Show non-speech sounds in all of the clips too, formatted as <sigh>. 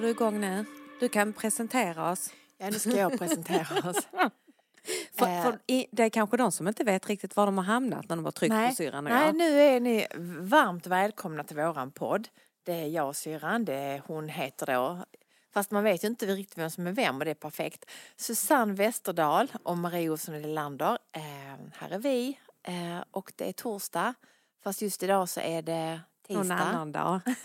drar du igång nu. Du kan presentera oss. Ja, nu ska jag presentera oss. <laughs> För, Eh. för i- det är kanske de som inte vet riktigt var de har hamnat när de har tryckt på syrran och nej, jag. nu är ni varmt välkomna till våran podd. Det är jag och syrran, det är hon heter då, fast man vet ju inte riktigt vem som är vem och det är perfekt. Susanne Westerdahl och Marie Olsson Lander. Eh, här är vi eh, och det är torsdag. Fast just idag så är det Någon tisdag. annan dag. <laughs> <laughs>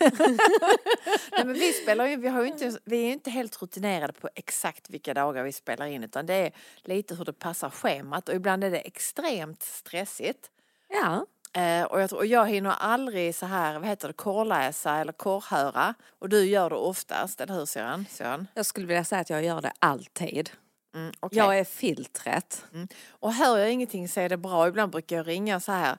Nej, men vi, spelar ju, vi, har inte, vi är ju inte helt rutinerade på exakt vilka dagar vi spelar in utan det är lite hur det passar schemat och ibland är det extremt stressigt. Ja, Eh, och, jag och jag hinner aldrig så här, vad heter det, korrläsa eller korrhöra. Och du gör det oftast, eller hur Sören? Sören? jag skulle vilja säga att jag gör det alltid. Mm, okej. Jag är filtret. Och hör jag ingenting så är det bra. Ibland brukar jag ringa så här.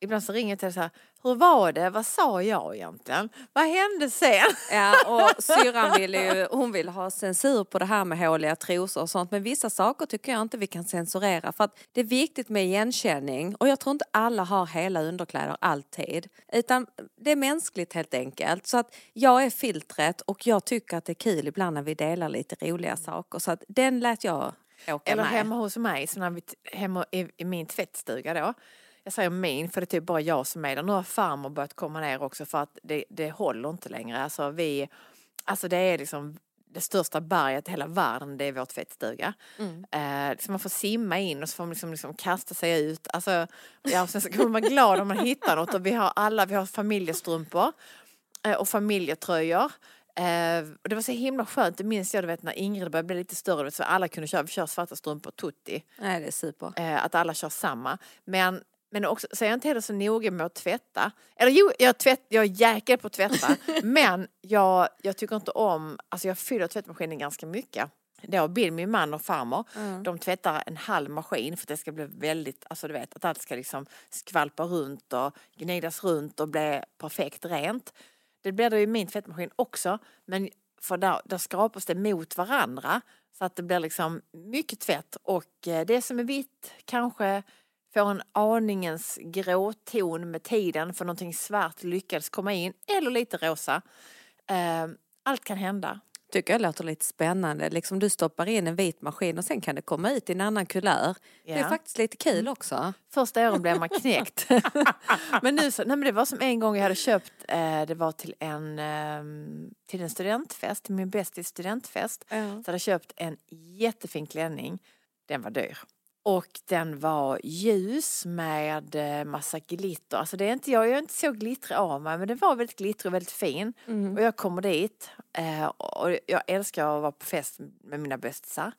Ibland så ringer jag till så här, hur var det? Vad sa jag egentligen? Vad hände sen? Ja, och <laughs> syrran vill ju, hon vill ha censur på det här med håliga trosor och sånt. Men vissa saker tycker jag inte vi kan censurera för att det är viktigt med igenkänning. Och jag tror inte alla har hela underkläder alltid. Utan det är mänskligt helt enkelt. Så att jag är filtret och jag tycker att det är kul ibland när vi delar lite roliga saker. Så att den lät jag åka Eller med. hemma hos mig, så när vi, hemma i, i min tvättstuga då. Jag säger min för det är typ bara jag som är där. Nu har farmor börjat komma ner också för att det, det håller inte längre. Alltså vi, alltså det är liksom det största berget i hela världen, det är vår tvättstuga. Eh, så man får simma in och så får man liksom, liksom kasta sig ut. Alltså, ja, sen så kommer man glad om man hittar något och vi har alla, vi har familjestrumpor eh, och familjetröjor. Eh, och det var så himla skönt, det minns jag du vet när Ingrid började bli lite större, vet, så alla kunde köra, vi kör svarta strumpor, tutti. Nej, det är super. Eh, att alla kör samma. Men, men också, så är jag inte heller så noga med att tvätta. Eller jo, jag, tvätt, jag är jäkel på att tvätta. <laughs> men jag, jag tycker inte om, alltså jag fyller tvättmaskinen ganska mycket. Då Bill, min man och farmor, de tvättar en halv maskin för att det ska bli väldigt, alltså du vet att allt ska liksom skvalpa runt och gnidas runt och bli perfekt rent. Det blir det i min tvättmaskin också, men för där, där skrapas det mot varandra så att det blir liksom mycket tvätt och eh, det som är vitt kanske får en aningens gråton med tiden för någonting svart lyckades komma in eller lite rosa. Eh, Allt kan hända. Tycker jag låter lite spännande. Liksom du stoppar in en vit maskin och sen kan det komma ut i en annan kulör. Det är Ja. faktiskt lite kul också. Första åren blev man knäckt. <laughs> men nu så, nej men det var som en gång jag hade köpt, eh, det var till en, eh, till en studentfest, till min bästis studentfest. Så hade jag köpt en jättefin klänning. Den var dyr. Och den var ljus med eh, massa glitter. Alltså det är inte, jag är inte så glittrig av mig men det var väldigt glittrig och väldigt fin. Och jag kommer dit eh, och jag älskar att vara på fest med mina bästisar.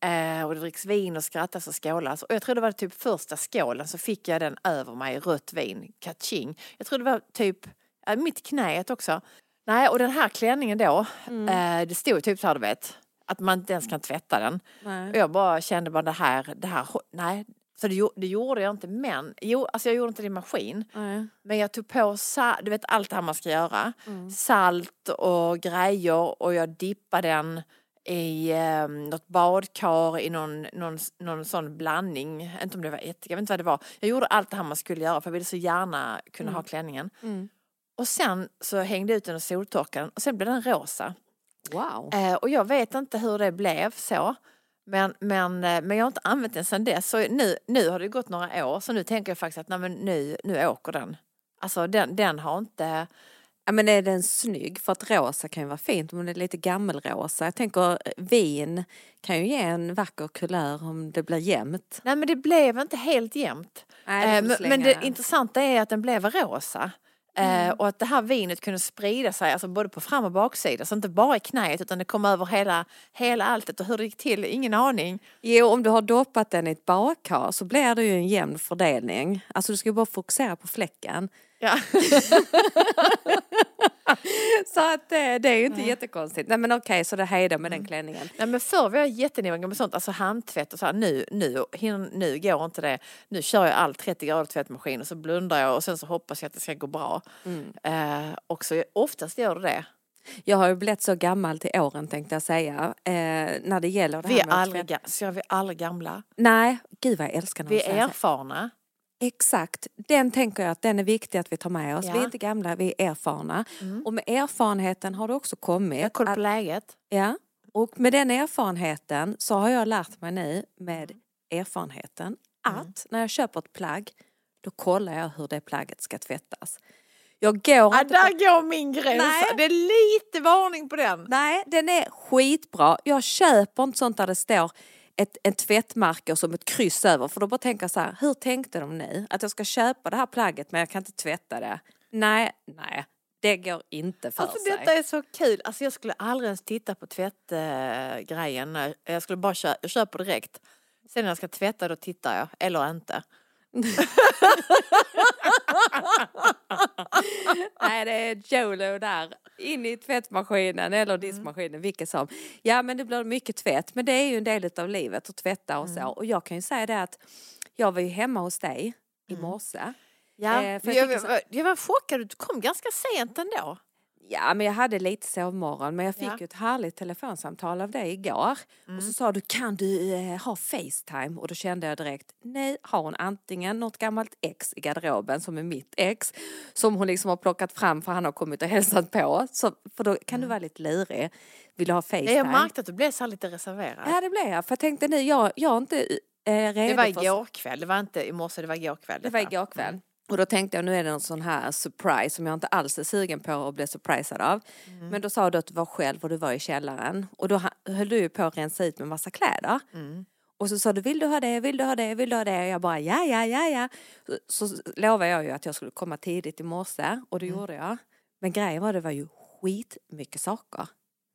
Eh, och det dricks vin och skrattas och skålas. Och jag tror det var typ första skålen så fick jag den över mig, rött vin, kaching. Jag tror det var typ äh, mitt i knäet också. Nej, och den här klänningen då, eh, det stod typ så här du vet, att man inte ens kan tvätta den. Nej. Och jag bara kände bara det här, det här, nej. Så det, det gjorde jag inte, men, jo, alltså jag gjorde inte det i maskin. Nej. Men jag tog på, du vet allt det här man ska göra. Salt och grejer och jag dippade den i eh, något badkar i någon, någon, någon sån blandning. Inte om det var ättika, jag vet inte vad det var. Jag gjorde allt det här man skulle göra för jag ville så gärna kunna ha klänningen. Mm. Och sen så hängde jag ut den och soltorkade den och sen blev den rosa. Wow. Eh, och jag vet inte hur det blev så. Men, men, eh, men jag har inte använt den sedan dess. Så nu, nu har det gått några år så nu tänker jag faktiskt att nej, men nu, nu åker den. Alltså den, den har inte... Ja, men är den snygg? För att rosa kan ju vara fint om det är lite gammelrosa. Jag tänker eh, vin kan ju ge en vacker kulör om det blir jämnt. Nej men det blev inte helt jämnt. Nej, det Eh, men, men det den. intressanta är att den blev rosa. Eh, och att det här vinet kunde sprida sig alltså både på fram och baksida. Så inte bara i knät utan det kom över hela, hela alltet. Och hur det gick till, ingen aning. Jo, om du har doppat den i ett badkar så blir det ju en jämn fördelning. Alltså du ska ju bara fokusera på fläcken. Ja. <laughs> Så att det, det är ju inte jättekonstigt. Nej men okej, så det hejdar med den klänningen. Nej men förr var jag jättenoga med sånt, alltså handtvätt och så här. Nu, nu, nu går inte det. Nu kör jag allt 30 grader tvättmaskin och så blundar jag och sen så hoppas jag att det ska gå bra. Eh, och så oftast gör det det. Jag har ju blivit så gammal till åren tänkte jag säga. Eh, när det gäller det Vi här är med aldrig, så är vi aldrig gamla. Nej, gud vad jag älskar när Vi är erfarna. Exakt, den tänker jag att den är viktig att vi tar med oss. Ja. Vi är inte gamla, vi är erfarna. Och med erfarenheten har det också kommit. Jag kollar att- på läget. Ja, och med den erfarenheten så har jag lärt mig nu med erfarenheten att när jag köper ett plagg då kollar jag hur det plagget ska tvättas. Jag går Ja, inte där på... går min gräns. Nej. Det är lite varning på den. Nej, den är skitbra. Jag köper inte sånt där det står ett, tvättmärke och som ett kryss över för då bara tänker jag så här, hur tänkte de nu? Att jag ska köpa det här plagget men jag kan inte tvätta det. Nej, nej, det går inte för Alltså sig. detta är så kul. Alltså jag skulle aldrig ens titta på tvättgrejen. Eh, jag skulle bara köpa, jag köper direkt. Sen när jag ska tvätta då tittar jag, eller inte. <laughs> Nej, det är Jolo där. In i tvättmaskinen eller Mm. diskmaskinen, vilket som. Ja, men det blir mycket tvätt. Men det är ju en del av livet att tvätta och så. Mm. Och jag kan ju säga det att jag var ju hemma hos dig i morse. Ja, Eh, jag jag, jag var chockad, du kom ganska sent ändå. Ja, men jag hade lite sovmorgon. Men jag fick Ja. ett härligt telefonsamtal av dig igår. Mm. Och så sa du, kan du eh, ha Facetime? Och då kände jag direkt, nej, har hon antingen något gammalt ex i garderoben som är mitt ex. Som hon liksom har plockat fram för han har kommit och hälsat på. Så, för då kan du vara lite lurig. Vill du ha Facetime? Mm. Jag märkte att du blev så lite reserverad. Ja, det blev jag. För jag tänkte nu, jag, jag är inte eh, redo det var för... igår kväll, det var inte i morse, det var igår kväll. Det var igår kväll. Och då tänkte jag nu är det någon sån här surprise som jag inte alls är sugen på att bli surprisad av. Mm. Men då sa du att du var själv och du var i källaren. Och då höll du ju på att rensa ut med massa kläder. Mm. Och så sa du vill du ha det, vill du ha det, vill du ha det? Och jag bara ja, ja, ja, ja. Så, så lovade jag ju att jag skulle komma tidigt i morse och det gjorde jag. Men grejen var det var ju skitmycket saker.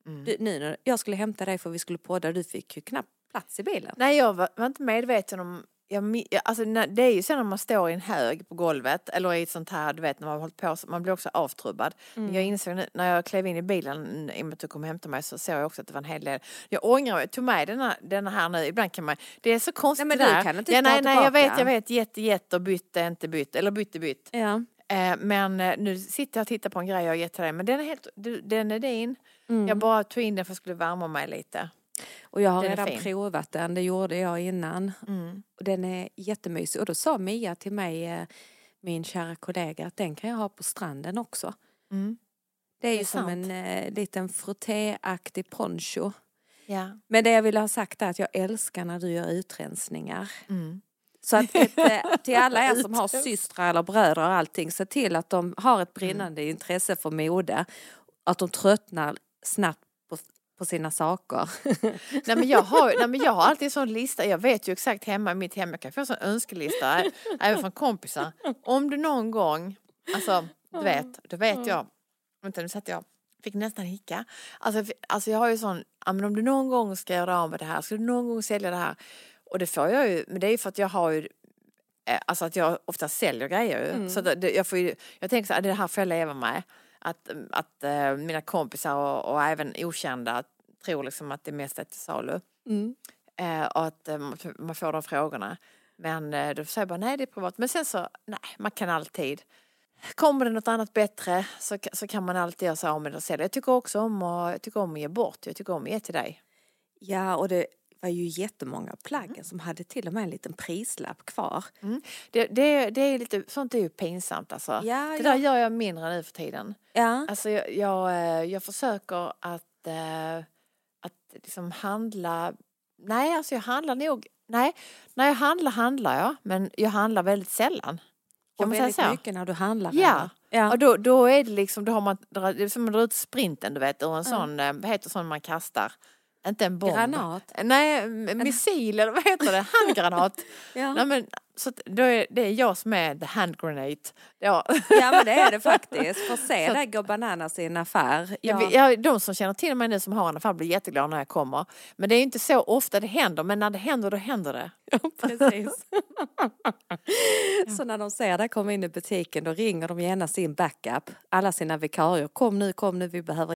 Mm. Du, nu när jag skulle hämta dig för vi skulle podda, du fick ju knappt plats i bilen. Nej, jag var, var inte medveten om... Jag, alltså, det är ju så när man står i en hög på golvet eller i ett sånt här, du vet när man har hållit på, man blir också avtrubbad. Men jag insåg nu, när jag klev in i bilen i och med att du kom och hämtade mig så såg jag också att det var en hel del. Jag ångrar, jag tog med denna, denna här nu, ibland kan man, det är så konstigt Nej, men du där. kan inte ja, nej, nej, jag vet, jag vet, jätte, jätte och bytte, inte bytt, eller bytte, bytt. Ja. Eh, men eh, nu sitter jag och tittar på en grej jag har gett till dig, men den är helt, den är din. Mm. Jag bara tog in den för att jag skulle värma mig lite. Och jag har Den redan provat den, det gjorde jag innan. Mm. Och den är jättemysig. Och då sa Mia till mig, eh, min kära kollega, att den kan jag ha på stranden också. Mm. Det är Det ju är som sant. en eh, liten frottéaktig poncho. Ja. Men det jag ville ha sagt är att jag älskar när du gör utrensningar. Mm. Så att ett, eh, <laughs> till alla er som har systrar eller bröder och allting, se till att de har ett brinnande intresse för mode. Att de tröttnar snabbt på, sina saker. <laughs> Nej men, jag har, nej men jag har alltid en sån lista, jag vet ju exakt hemma i mitt hem, jag kan få en sån önskelista även från kompisar. Om du någon gång, alltså du vet, då vet jag, vänta nu satt jag, fick nästan hicka. Alltså, alltså jag har ju sån, ja, men om du någon gång ska göra av med det här, ska du någon gång sälja det här? Och det får jag ju, men det är ju för att jag har ju Alltså att jag ofta säljer grejer. Mm. Så det, det, jag, får ju, jag tänker så här, det här får jag leva med. Att, att eh, mina kompisar och, och även okända tror liksom att det mesta är till salu. Mm. Eh, och att eh, man- får de frågorna. Men eh, då säger jag bara nej det är privat. Men sen så, nej man kan alltid. Kommer det något annat bättre så, så kan man alltid göra sig av med det och sälja. Jag tycker också om att, jag tycker om att ge bort. Jag tycker om att ge till dig. Ja, och det var ju jättemånga plagg som hade till och med en liten prislapp kvar. Det, det, det är lite, sånt är ju pinsamt alltså. Ja, det ja. där gör jag mindre nu för tiden. Ja, Alltså jag, jag, eh, jag försöker att, eh, att liksom handla, nej alltså jag handlar nog, nej, när jag handlar handlar jag men jag handlar väldigt sällan. Kan och man säga väldigt så? mycket när du handlar. Ja. ja. Och då, då är det liksom, då har man, det är som att dra ut sprinten du vet ur en sån, eh, vad heter sån man kastar? Inte en bomb. Granat. Nej, missil eller vad heter det? Handgranat. <laughs> Ja. Nej, men, så då är det är jag som är the hand grenade. Ja. ja, men det är det faktiskt. Få se <laughs> Så- dig gå bananas i en affär. Ja. jag, de som känner till mig nu som har en affär blir jätteglada när jag kommer. Men det är inte så ofta det händer, men när det händer då händer det. <laughs> Precis. Så när de ser dig komma in i butiken då ringer de gärna sin backup, alla sina vikarier. Kom nu, kom nu, vi behöver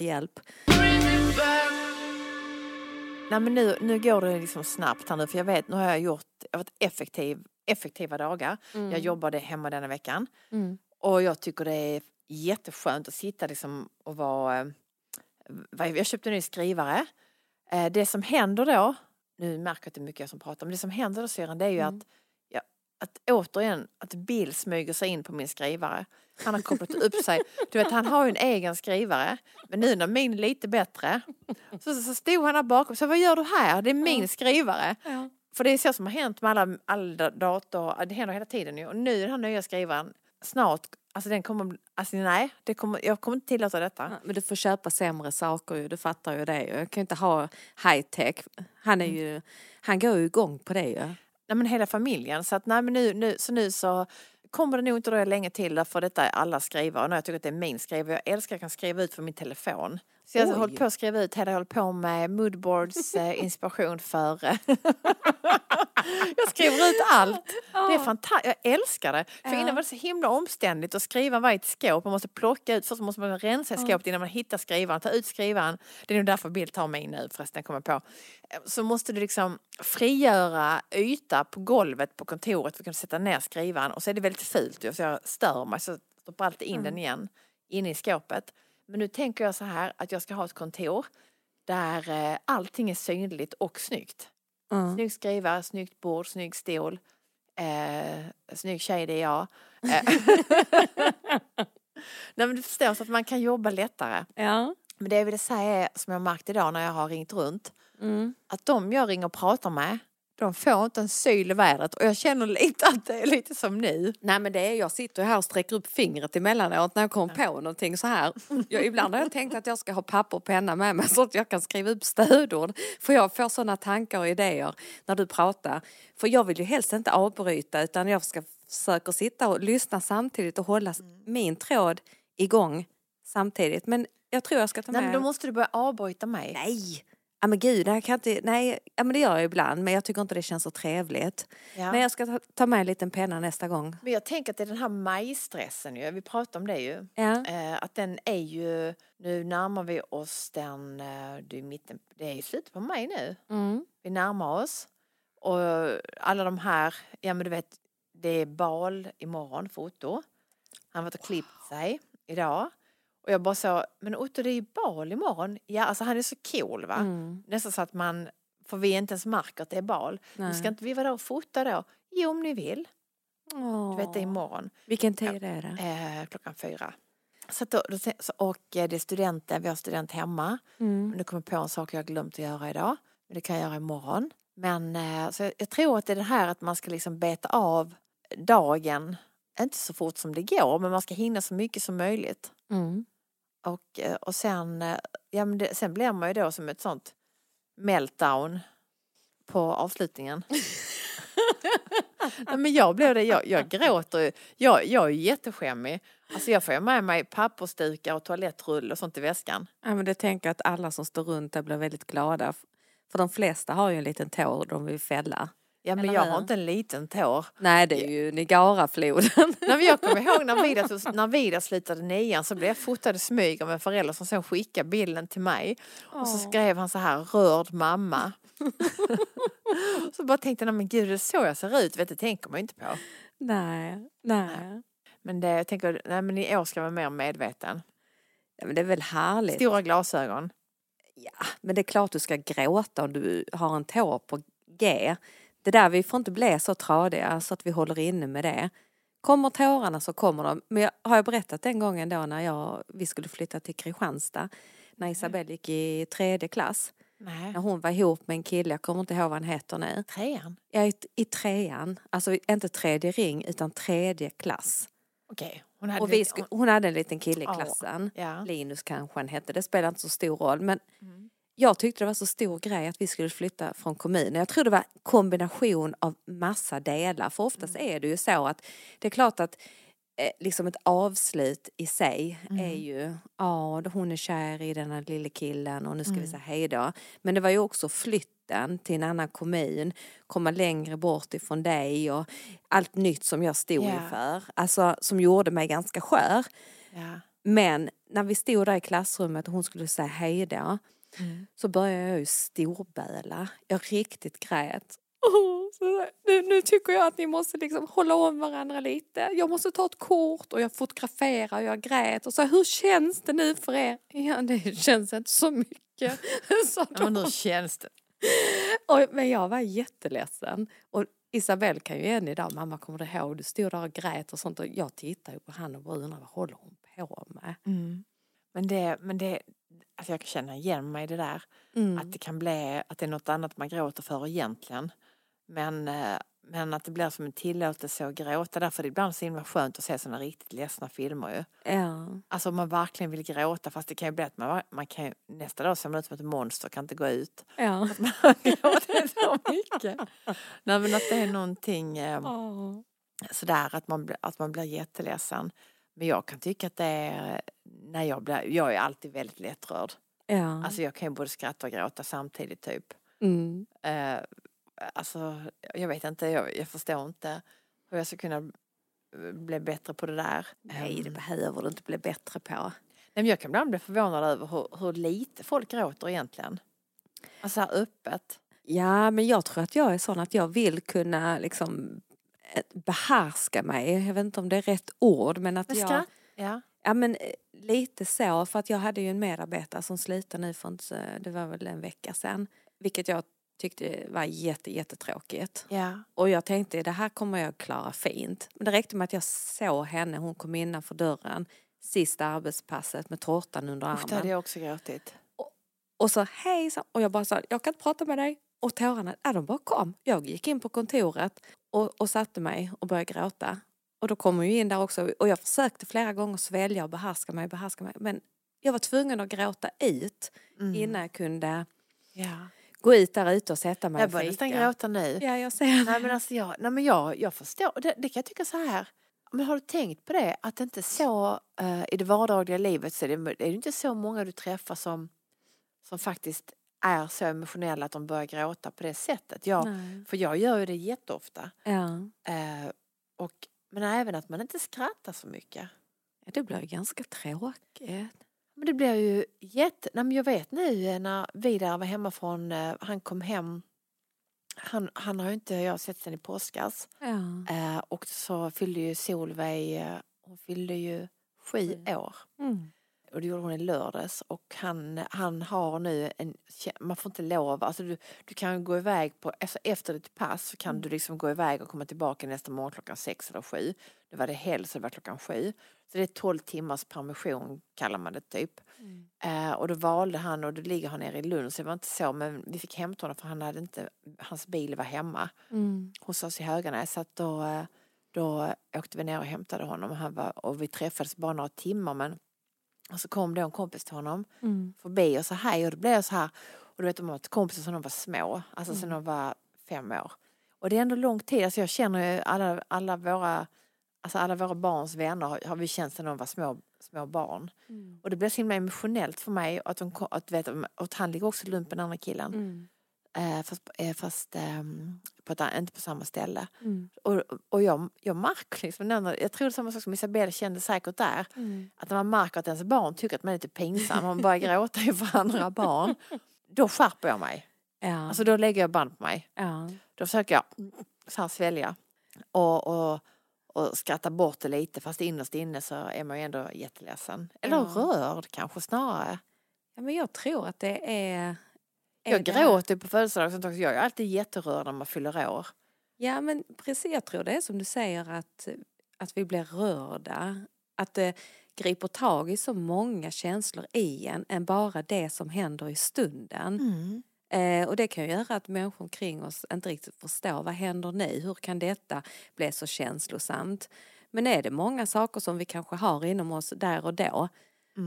Hjälp. Nej men nu, nu går det liksom snabbt här nu för jag vet, nu har jag gjort, jag har varit effektiv, effektiva dagar. Jag jobbade hemma denna veckan. Mm. Och jag tycker det är jätteskönt att sitta liksom och vara, eh, jag köpte en ny skrivare. Eh, Det som händer då, nu märker jag att det är mycket jag som pratar, men det som händer då syrran det är ju Mm. att, ja, att återigen, att Bill smyger sig in på min skrivare. Han har kopplat upp sig, du vet han har ju en egen skrivare, men nu när min är lite bättre så, så stod han där bakom, så vad gör du här? Det är min skrivare. Ja. För det är så som har hänt med alla, alla dator, det händer hela tiden ju. Och nu den här nya skrivaren, snart, alltså den kommer, alltså nej, det kommer, jag kommer inte tillåta detta. Men du får köpa sämre saker ju, du fattar ju det ju. Jag kan ju inte ha high tech. Han är ju, han går ju igång på det ju. Nej men hela familjen. Så att nej men nu, nu, så nu så kommer det nog inte dröja länge till för detta är alla skrivare. Och jag tycker att det är min skrivare. Jag älskar att jag kan skriva ut från min telefon. Så jag har hållit på att skriva ut hela, jag håller på med moodboards, eh, <laughs> inspiration för... eh, <laughs> jag skriver ut allt. Det är fantastiskt, jag älskar det. För innan var det så himla omständigt att skriva varje skåp. Man måste plocka ut, först måste man rensa i skåpet innan man hittar skrivaren, ta ut skrivaren. Det är nog därför Bill tar mig nu förresten, kommer på. Eh, Så måste du liksom frigöra yta på golvet på kontoret för att kunna sätta ner skrivaren. Och så är det väldigt fult så jag stör mig så stoppar alltid in den igen inne i skåpet. Men nu tänker jag så här att jag ska ha ett kontor där eh, allting är synligt och snyggt. Mm. Snygg skrivare, snyggt bord, snygg stol. Eh, snygg tjej det är jag. Eh. <laughs> <laughs> Nej men du förstår så att man kan jobba lättare. Ja. Men det jag ville säga är, som jag märkt idag när jag har ringt runt, Mm. att de jag ringer och pratar med, de får inte en syl i vädret och jag känner lite att det är lite som nu. Nej men det är, jag sitter här och sträcker upp fingret emellanåt när jag kommer på någonting så här. <laughs> Jag, ibland har jag tänkt att jag ska ha papper och penna med mig så att jag kan skriva upp stödord. För jag får sådana tankar och idéer när du pratar. För jag vill ju helst inte avbryta utan jag ska försöka sitta och lyssna samtidigt och hålla min tråd igång samtidigt. Men jag tror jag ska ta Nej med... men då måste du börja avbryta mig. Nej! Ja men gud, jag kan inte, nej, ja, men det gör jag ibland men jag tycker inte det känns så trevligt. Ja. Men jag ska ta, ta med en liten penna nästa gång. Men jag tänker att det är den här majstressen ju, vi pratade om det ju. Ja. Eh, att den är ju, nu närmar vi oss den, eh, det är, mitten, det är slutet på maj nu. Mm. Vi närmar oss. Och alla de här, ja men du vet, det är bal imorgon, foto. Han har varit och klippt sig idag. Och jag bara så, men Otto det är ju bal imorgon. Ja alltså han är så cool va. Mm. Nästan så att man, för vi inte ens märker att det är bal. Nej. ska inte vi vara där och fota då? Jo om ni vill. Du vet det är imorgon. Vilken tid är det? Eh, klockan fyra. Så då, och eh, det är studenter, vi har student hemma. Mm. Nu kommer jag på en sak jag glömt att göra idag. Men det kan jag göra imorgon. Men eh, så jag, jag tror att det är det här att man ska liksom beta av dagen. Inte så fort som det går men man ska hinna så mycket som möjligt. Mm. Och, eh, och sen, eh, ja, men det, sen blir man ju då som ett sånt meltdown på avslutningen. <laughs> Nej, men jag blev det, jag, jag gråter ju. Jag, jag är ju jätteskämmig. Alltså jag får ju med mig pappersdukar och toalettrull och sånt i väskan. Ja, men det tänker jag att alla som står runt där blir väldigt glada. För de flesta har ju en liten tår de vill fälla. Ja men jag har inte en liten tår. Nej, det är ju Niagarafloden. <laughs> Nej, men jag kommer ihåg när Vida, <laughs> när Vida slutade nian så blev jag fotad i smyg av en förälder som sen skickade bilden till mig. Och så skrev han så här, rörd mamma. <laughs> så bara tänkte jag, nej men gud det är så jag ser ut, vet, det tänker man ju inte på. nej, nej. Men det, jag tänker, nej men i år ska jag vara mer medveten. Ja, men det är väl härligt. Stora glasögon. Ja, men det är klart du ska gråta om du har en tår på G. Det där, vi får inte bli så tradiga så att vi håller inne med det. Kommer tårarna så kommer de. Men jag, har jag berättat den gången då när jag, vi skulle flytta till Kristianstad? När Isabelle gick i tredje klass. Nej. När hon var ihop med en kille, jag kommer inte ihåg vad han heter nu. Trean? Ja, i, i trean. Alltså inte tredje ring utan tredje klass. Okej. Hon hade Och vi lite- sku, hon hade en liten kille i klassen. ja. Linus kanske han hette, det spelar inte så stor roll. Men Mm. Jag tyckte det var så stor grej att vi skulle flytta från kommunen. Jag tror det var kombination av massa delar. För oftast Mm. är det ju så att det är klart att eh, liksom ett avslut i sig Mm. är ju, ja hon är kär i den här lille killen och nu ska Mm. vi säga hej då. Men det var ju också flytten till en annan kommun, komma längre bort ifrån dig och allt nytt som jag stod Ja. inför. Alltså som gjorde mig ganska skör. Ja. Men när vi stod där i klassrummet och hon skulle säga hej då Mm. så började jag ju storböla. Jag riktigt grät. Så, nu, nu tycker jag att ni måste liksom hålla om varandra lite. Jag måste ta ett kort och jag fotograferar och jag grät och så hur känns det nu för er? Ja, det känns inte så mycket. <laughs> sa Ja, men hur känns det? Och, men jag var jätteledsen. Och Isabelle kan ju än idag, mamma kommer du ihåg, du stod där och grät och sånt och jag tittar ju på henne och undrar vad håller hon på med? Mm. Men det, men det, alltså jag kan känna igen mig i det där. Mm. Att det kan bli, att det är något annat man gråter för egentligen. Men, eh, men att det blir som en tillåtelse att gråta. Därför är det ibland så himla skönt att se sådana riktigt ledsna filmer ju. Ja. Alltså om man verkligen vill gråta fast det kan ju bli att man, man kan nästa dag ser man ut som ett monster kan inte gå ut. Ja. <laughs> Man gråter så mycket. Nej men att det är någonting eh, Åh. sådär att man, att man blir jätteledsen. Men jag kan tycka att det är, när jag blir, jag är alltid väldigt lättrörd. Ja. Alltså jag kan ju både skratta och gråta samtidigt typ. mm. Eh, alltså jag vet inte, jag, jag förstår inte hur jag ska kunna bli bättre på det där. Nej, det Ehm, behöver du inte bli bättre på. nej, men jag kan ibland bli förvånad över hur, hur lite folk gråter egentligen. Alltså här öppet. Ja, men jag tror att jag är sån att jag vill kunna liksom behärska mig. Jag vet inte om det är rätt ord, men att Men jag... ja. Ja, men eh, lite så. För att jag hade ju en medarbetare som slutade nu för inte, det var väl en vecka sedan. Vilket jag tyckte var jätte, jättetråkigt. ja. Och jag tänkte det här kommer jag klara fint. Men det räckte med att jag såg henne, hon kom innanför dörren sista arbetspasset med tårtan under Usch, det hade armen. jag också gråtit. Och så hej, och jag bara sa jag kan inte prata med dig. Och tårarna, ja, de bara kom. Jag gick in på kontoret och, och satte mig och började gråta. Och då kom hon ju in där också och jag försökte flera gånger svälja och behärska mig, behärska mig. Men jag var tvungen att gråta ut Mm. innan jag kunde Ja. gå ut där ute och sätta mig Jag börjar nästan gråta nu. Ja, jag ser Nej men alltså jag, nej, men jag, jag förstår, det, det kan jag tycka så här. Men har du tänkt på det att det inte så eh, i det vardagliga livet så är det, är det inte så många du träffar som, som faktiskt är så emotionella att de börjar gråta på det sättet. Jag, Nej. för jag gör ju det jätteofta. Ja, Eh, och, men även att man inte skrattar så mycket. det blir ju ganska tråkigt. Men det blir ju jätte... Nej, men jag vet nu eh, när Vidar var hemma från... eh, Han kom hem. Han, han har ju inte jag sett sen i påskas. Ja. Eh, och så fyllde ju Solveig, eh, hon fyllde ju sju år. Mm. Och det gjorde hon i lördags. Och han, han har nu en, man får inte lov, alltså du, du kan gå iväg på, alltså efter ditt pass så kan du liksom gå iväg och komma tillbaka nästa morgon klockan sex eller sju. Nu var det helg så det var klockan sju. Så det är 12 timmars permission kallar man det typ. Eh, och då valde han, och då ligger han nere i Lund så det var inte så men vi fick hämta honom för han hade inte, hans bil var hemma Mm. hos oss i Höganäs. Så att då, eh, då åkte vi ner och hämtade honom och, han var, och vi träffades bara några timmar men och så kom då en kompis till honom Mm. förbi och sa hej och då blev jag så här och du vet de har varit kompisar sedan de var små, alltså sedan de var fem år. Och det är ändå lång tid, alltså jag känner ju alla, alla våra Alltså alla våra barns vänner har, har vi känt sedan de var små, små barn. Och det blev så himla emotionellt för mig att, de, att, vet, att han ligger också i lumpen, den andra killen. Mm. Eh, fast eh, fast ehm, på ett, an- inte på samma ställe. Mm. Och, och jag, jag märker liksom, jag tror det är samma sak som Isabelle kände säkert där. Mm. Att när man märker att ens barn tycker att man är lite pinsam, man börjar gråta inför andra barn. Då skärper jag mig. Ja. Alltså då lägger jag band på mig. ja. Då försöker jag så här svälja och, och, och skratta bort det lite fast innerst inne så är man ju ändå jätteledsen. Eller Ja. rörd kanske snarare. ja, men jag tror att det är... Jag gråter på födelsedagar. Jag är alltid jätterörd när man fyller år. Ja men precis, jag tror det är som du säger att, att vi blir rörda. Att det griper tag i så många känslor i en än bara det som händer i stunden. Mm. Eh, och det kan ju göra att människor omkring oss inte riktigt förstår vad händer nu? Hur kan detta bli så känslosamt? Men är det många saker som vi kanske har inom oss där och då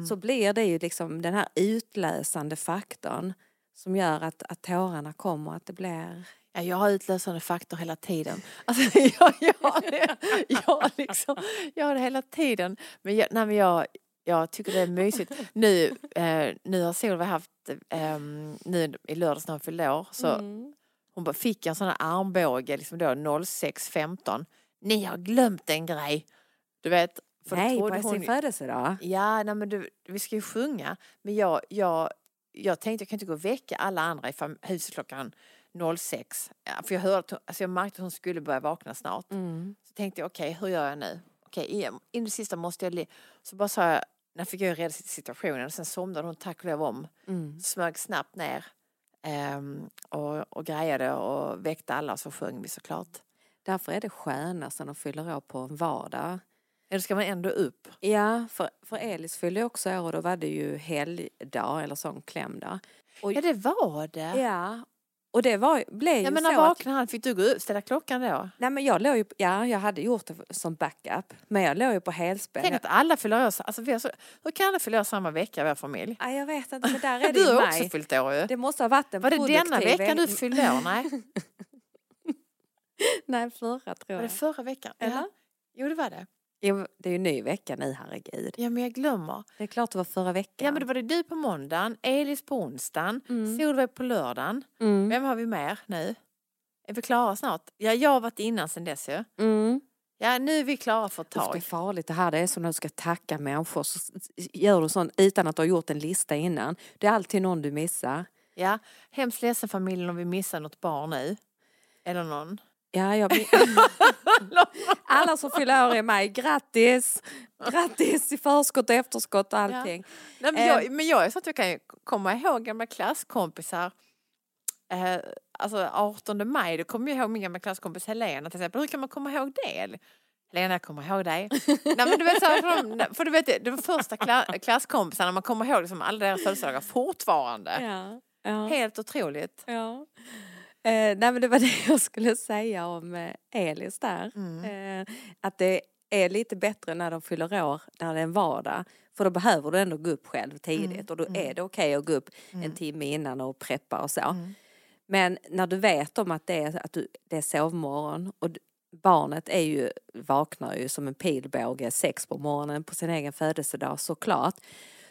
så blir det ju liksom den här utlösande faktorn som gör att, att tårarna kommer, att det blir... Ja, jag har utlösande faktor hela tiden. <laughs> Alltså, jag, jag, jag, <laughs> liksom, jag har det hela tiden. Men jag, nej, men jag, jag tycker det är mysigt. Nu, eh, nu har Solveig haft, eh, nu i lördags när hon fyllde år, så Mm. hon bara fick en sån här armbåge liksom då 06.15. Ni har glömt en grej. Du vet. för Nej, på sin födelsedag? Ja, nej, men du, vi ska ju sjunga. Men jag, jag, jag tänkte jag kan inte gå och väcka alla andra i huset klockan 06. Ja, för jag, hörde, alltså jag märkte att hon skulle börja vakna snart. Mm. Så tänkte jag, okej, hur gör jag nu? Okej, in, in det sista måste jag... Så bara sa jag, när fick jag reda situationen. Och sen somnade hon tack och lov om. Mm. Smög snabbt ner ehm, och, och grejade och väckte alla så sjöng vi såklart. Därför är det skönast när de fyller år på en vardag. Eller ska man ändå upp? Ja, för, för Elis fyllde också år och då var det ju helgdag eller sån klämdag. Och, Ja, det var det. ja, och det var, blev ju Ja, men så när att, vaknade han? Fick du gå upp, ställa klockan då? Nej men jag låg ju, ja jag hade gjort det som backup. Men jag låg ju på helspänn. Tänk att alla fyller år, alltså vi så, hur kan alla fylla år samma vecka, vår familj? Nej, jag vet inte, men där <laughs> är det Du har också fyllt år ju. Det måste ha varit en Var det denna veckan du fyllde år? Nej, <laughs> Nej, förra tror var jag. det förra veckan? Eller? Ja. Jo, det var det. Det är ju ny vecka nu, herregud. Ja, men jag glömmer. Det är klart det var förra veckan. Ja, men då var det du på måndagen, Elis på onsdagen, Solveig på lördagen. mm. Vem har vi mer nu? Är vi klara snart? Ja, jag har varit innan sen dess ju. Mm. Ja, nu är vi klara för ett Usch, det är tag. farligt det här. Det är som när du ska tacka människor. Så gör du sånt utan att du har gjort en lista innan. Det är alltid någon du missar. Ja, hemskt ledsen familjen om vi missar något barn nu. Eller någon. Ja, jag... <laughs> Alla som fyller år i maj, grattis! Grattis i förskott och efterskott och allting. Nej, men, jag, men jag är så att jag kan komma ihåg gamla klasskompisar. Eh, alltså 18 maj, då kommer jag ihåg min gamla klasskompis Helena till exempel. Hur kan man komma ihåg det? Helena, jag kommer ihåg dig. <laughs> Nej, men du vet, så här, för, de, för du vet, var första kla, klasskompisarna man kommer ihåg liksom, alla deras födelsedagar fortfarande. Ja, ja, Helt otroligt. ja. Eh, nej men det var <laughs> det jag skulle säga om eh, Elis där. Mm. Eh, att det är lite bättre när de fyller år, när det är en vardag. För då behöver du ändå gå upp själv tidigt Mm, och då är det okej att gå upp en timme innan och preppa och så. Mm. Men när du vet om att det är, att du, det är sovmorgon och barnet är ju, vaknar ju som en pilbåge sex på morgonen på sin egen födelsedag såklart.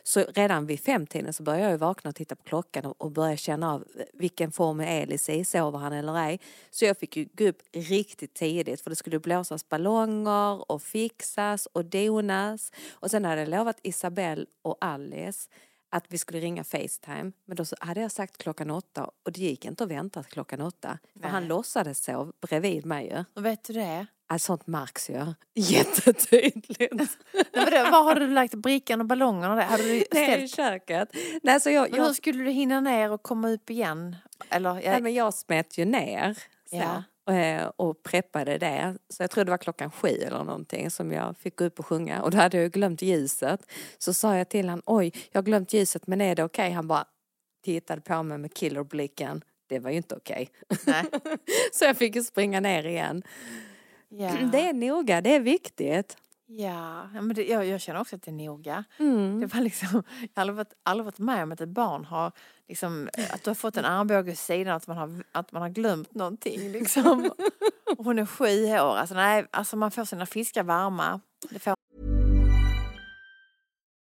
Så redan vid femtiden så börjar jag vakna och titta på klockan och, börja känna av vilken form är Elis i, sover han eller ej. Så jag fick ju gå upp riktigt tidigt för det skulle blåsas ballonger och fixas och donas. Och sen hade jag lovat Isabelle och Alice att vi skulle ringa Facetime. Men då så hade jag sagt klockan åtta och det gick inte att vänta till klockan åtta. För han låtsades sov bredvid mig ju. Och vet du det? Alltså, sånt märks ju jättetydligt. <laughs> Nej, men var har du lagt brickan och ballongerna där? Hade du Det är i ställt? köket. Nej, så jag, Men hur jag, skulle du hinna ner och komma upp igen? Eller, nej, jag, men jag smet ju ner så, Ja. eh, och preppade det. Så jag tror det var klockan sju eller någonting som jag fick gå upp och sjunga. Och då hade jag glömt ljuset. Så sa jag till han, oj, jag har glömt ljuset men är det okej? Han bara tittade på mig med killerblicken. Det var ju inte okej. nej. <laughs> Så jag fick ju springa ner igen. Ja. Det är noga, det är viktigt. Ja, men det, jag, jag känner också att det är noga. Mm. Det var liksom, jag har aldrig varit, aldrig varit med om att ett barn har, liksom, att du har fått en armbåge i sidan, att man har, att man har glömt någonting. Liksom. <laughs> Och hon är sju år, alltså, nej, alltså man får sina fiskar varma. Det får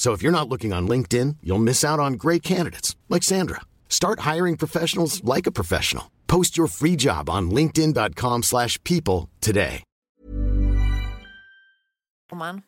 So if you're not looking on LinkedIn, you'll miss out on great candidates like Sandra. Start hiring professionals like a professional. Post your free job on linkedin.com/people slash people today. man.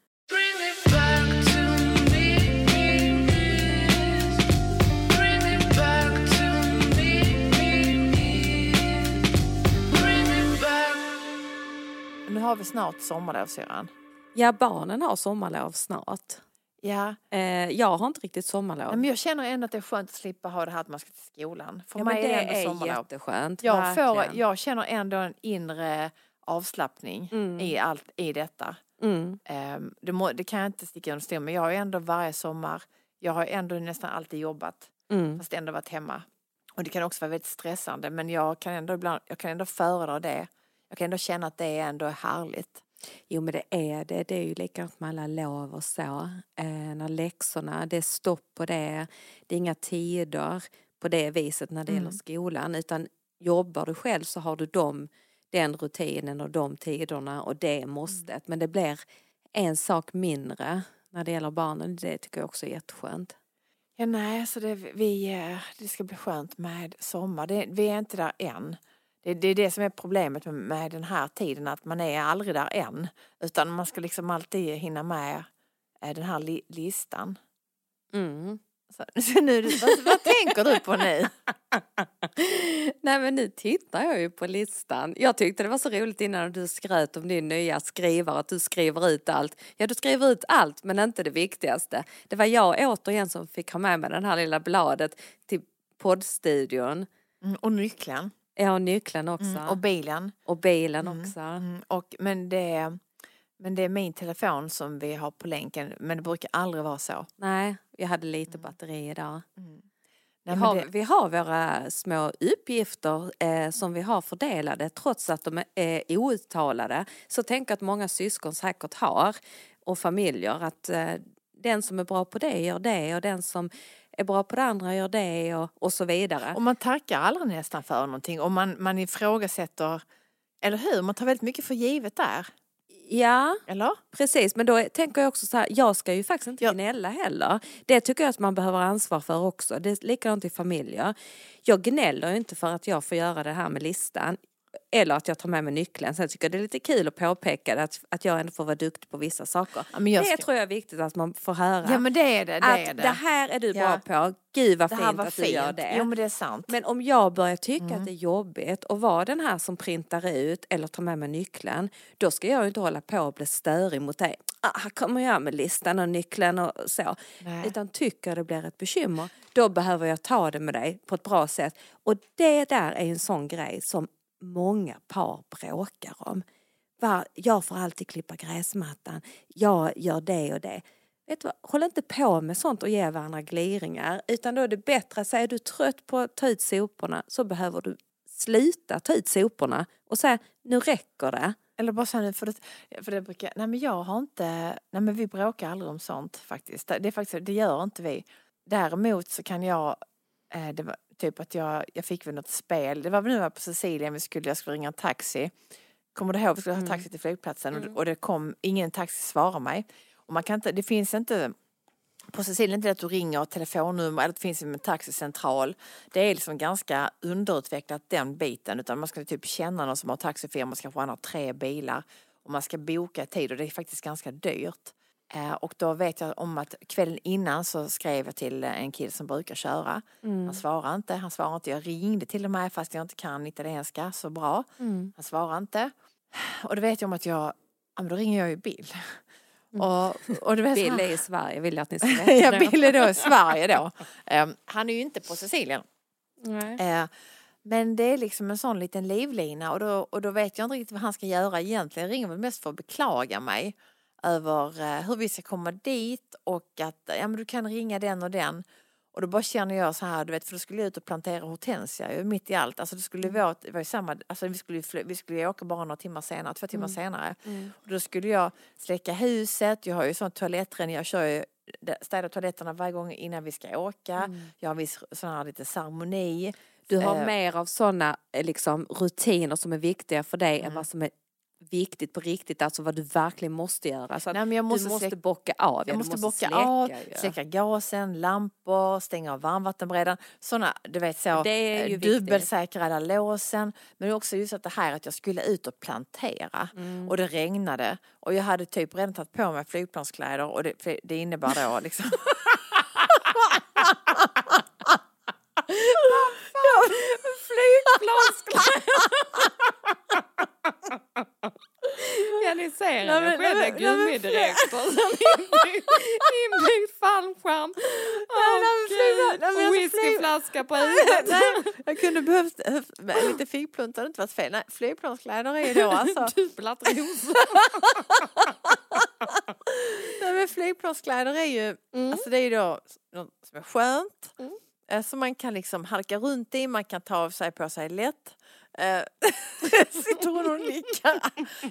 Nu har vi snart sommarlov syrran. Ja, barnen har sommarlov snart. Ja, Eh, jag har inte riktigt sommarlov. men jag känner ändå att det är skönt att slippa ha det här att man ska till skolan. För ja, men mig det är det ändå är sommarlov. jätteskönt. Jag, får, jag känner ändå en inre avslappning i allt i detta. Mm. Ehm, det, må, det kan jag inte sticka under stol med. Jag har ändå varje sommar, jag har ändå nästan alltid jobbat Mm. fast ändå varit hemma. Och det kan också vara väldigt stressande men jag kan ändå ibland, jag kan ändå föredra det. Jag kan ändå känna att det ändå är härligt. Jo men det är det. Det är ju likadant med alla lov och så. Eh, när läxorna, det är stopp på det. Det är inga tider på det viset när det gäller skolan. Utan jobbar du själv så har du dem, den rutinen och de tiderna och det måstet. Men det blir en sak mindre när det gäller barnen. Det tycker jag också är jätteskönt. Ja, nej, så det, vi, eh, det ska bli skönt med sommar. Det, vi är inte där än. Det, det är det som är problemet med, med den här tiden, att man är aldrig där än. Utan man ska liksom alltid hinna med eh, den här li, listan. Mm. Så, <laughs> så nu, vad, vad tänker du på nu? <laughs> Nej men nu tittar jag ju på listan. Jag tyckte det var så roligt innan du skröt om din nya skrivare att du skriver ut allt. Ja du skriver ut allt men inte det viktigaste. Det var jag återigen som fick ha med mig det här lilla bladet till poddstudion. Mm, och nyckeln. Ja och nyckeln också. Mm, och bilen. och bilen också. Mm, och, men, det, men det är min telefon som vi har på länken. Men det brukar aldrig vara så. Nej, jag hade lite batteri idag. Nej, Vi har, det, vi har våra små uppgifter eh, som vi har fördelade trots att de är outtalade. Så tänk att många syskon säkert har och familjer att eh, den som är bra på det gör det och den som är bra på det andra gör det och, och så vidare. och man tackar aldrig nästan för någonting. Och man, man ifrågasätter, eller hur? Man tar väldigt mycket för givet där. Ja, Eller? precis. Men då är- tänker jag också så här, jag ska ju faktiskt inte Ja. gnälla heller. Det tycker jag att man behöver ansvar för också. Det är likadant i familjer. Jag gnäller ju inte för att jag får göra det här med listan. Eller att jag tar med mig nyckeln. Sen tycker jag det är lite kul att påpeka att, att jag ändå får vara duktig på vissa saker. Ja, det ska- tror jag är viktigt att man får höra. Ja men det är det. det, att är det. det här är du Ja. bra på. Gud vad Det fint att du gör fint. det. Jo men det är sant. Men om jag börjar tycka Mm. att det är jobbigt att vara den här som printar ut eller tar med mig nyckeln, då ska jag ju inte hålla på och bli störig mot dig. Ah, här kommer jag med listan och nyckeln och så. Nej. Utan tycker det blir ett bekymmer, då behöver jag ta det med dig på ett bra sätt. Och det där är en sån grej som många par bråkar om. jag får alltid klippa gräsmattan, jag gör det och det. Vet du vad? Håll inte på med sånt och ge varandra gliringar utan då är det bättre att säga är du trött på att ta ut soporna så behöver du sluta ta ut soporna och säga nu räcker det. Eller bara säga nu, för det, för det brukar, nej men jag har inte, nej men vi bråkar aldrig om sånt faktiskt. Det, är faktiskt, det gör inte vi. Däremot så kan jag, eh, det var typ att jag, jag fick väl något spel, det var väl nu på Sicilien, vi skulle, jag skulle ringa en taxi. Kommer du ihåg, vi skulle ha taxi till flygplatsen och, och det kom, ingen taxi svarade mig. Och man kan inte, det finns inte på Sicilien inte det att du ringer telefonnummer eller det finns en taxicentral. Det är liksom ganska underutvecklat den biten utan man ska typ känna någon som har taxifirma, kanske han har tre bilar och man ska boka tid och det är faktiskt ganska dyrt. Eh, och då vet jag om att kvällen innan så skrev jag till en kille som brukar köra. Han svarade inte, han svarade inte. Jag ringde till och med fast jag inte kan italienska så bra. Han svarade inte. Och då vet jag om att jag, ja men då ringer jag ju Bill. Och, och du vet, Bill är i Sverige vill jag att ni ska <laughs> veta. ja, Bill är då i Sverige då. Ehm, han är ju inte på Sicilien. Eh, men det är liksom en sån liten livlina och då, och då vet jag inte riktigt vad han ska göra egentligen. Jag ringer väl mest för att beklaga mig över eh, hur vi ska komma dit och att ja, men du kan ringa den och den. Och då bara känner jag så här, du vet, för då skulle jag ut och plantera hortensia ju, mitt i allt. Alltså det skulle vara, det var samma, alltså vi skulle, vi skulle åka bara några timmar senare, två timmar senare. Och då skulle jag släcka huset, jag har ju sån toalettren, jag kör ju städar toaletterna varje gång innan vi ska åka. Jag har viss sån här lite ceremoni. Du har Eh, mer av sådana liksom, rutiner som är viktiga för dig Mm. än vad som är viktigt på riktigt, alltså vad du verkligen måste göra. Så Nej, men jag måste du måste bocka av, ja, Jag du måste bocka släcka, av, ju. släcka gasen, lampor, stänga av varmvattenberedaren. Sådana, du vet så, Det är ju eh, dubbelsäkra alla låsen. Men också just att det här att jag skulle ut och plantera Mm. och det regnade och jag hade typ redan tagit på mig flygplanskläder och det, det innebar då liksom <laughs> <laughs> Ja <laughs> ni ser Nej, henne men- själv, nej, är men- nej, men- gummidirektor som inbyggd, inbyggd fallskärm. Åh nej, men flyg- nej, men gud, alltså, whiskyflaska på huvudet. Jag kunde behövt eh, lite figplunta hade inte varit fel. Nej, flygplanskläder är ju då alltså. <laughs> Nej, men flygplanskläder är ju, alltså det är ju då något som är skönt. eh, Som man kan liksom halka runt i, man kan ta av sig på sig lätt. Eh, <laughs> Sitter hon och nickar.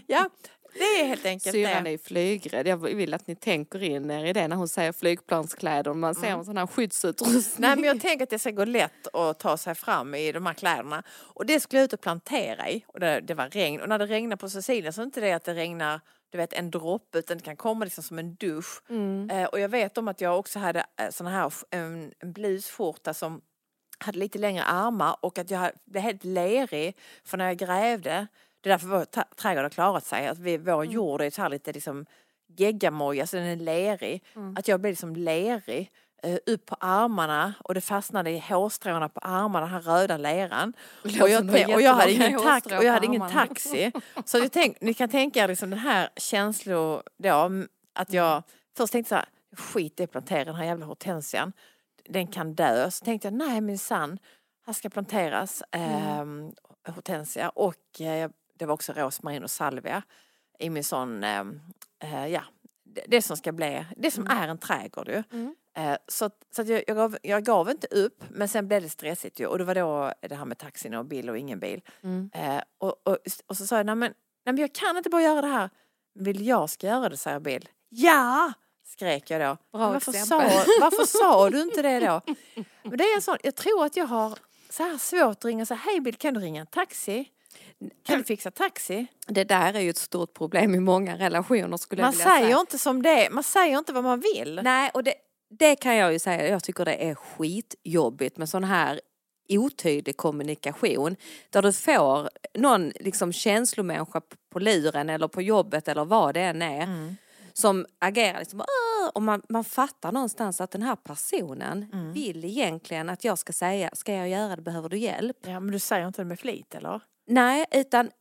Ja, det är helt enkelt Syrran det. är flygrädd. Jag vill att ni tänker in er i det när hon säger flygplanskläder. Man ser en sån här skyddsutrustning. Nej men jag tänker att det ska gå lätt att ta sig fram i de här kläderna. Och det skulle jag ut och plantera i. Och det, det var regn. Och när det regnar på Sicilien så är det inte det att det regnar du vet en droppe utan det kan komma liksom som en dusch. Eh, och jag vet om att jag också hade eh, såna här en, en blusskjorta som hade lite längre armar och att jag blev helt lerig för när jag grävde. Det är därför vår trädgård har klarat sig. Att vi, vår jord är så här lite liksom geggamoja så den är lerig. Att jag blev liksom lerig eh, upp på armarna och det fastnade i hårstråna på armarna, den här röda leran. Och jag, och jag hade ingen, tax, och jag hade ingen taxi. Så jag tänk, ni kan tänka er liksom den här känslor då, att jag först tänkte så här, skit i att plantera den här jävla hortensian. Den kan dö. Så tänkte jag, nej minsann, här ska planteras eh, hortensia och eh, det var också rosmarin och salvia i min sån, eh, eh, ja, det, det som ska bli, det som är en trädgård ju. Eh, så så jag, jag, gav, jag gav inte upp men sen blev det stressigt ju och det var då det här med taxin och bil och ingen bil. Eh, och, och, och så sa jag, nej men, nej men jag kan inte bara göra det här. Vill jag ska göra det, säger Bill. Ja! Skrek jag då. Bra varför, sa, <laughs> varför sa du inte det då? Men det är en sån, jag tror att jag har så här svårt att ringa säga, hej Bill kan du ringa en taxi? Kan du fixa taxi? Det där är ju ett stort problem i många relationer skulle Man jag vilja säger säga. inte som det man säger inte vad man vill. Nej, och det, det kan jag ju säga, jag tycker det är skitjobbigt med sån här otydlig kommunikation där du får någon liksom känslomänniska på luren eller på jobbet eller vad det än är Mm. som agerar liksom och man, man fattar någonstans att den här personen Mm. vill egentligen att jag ska säga ska jag göra det behöver du hjälp? Ja men du säger inte det med flit eller? Nej, utan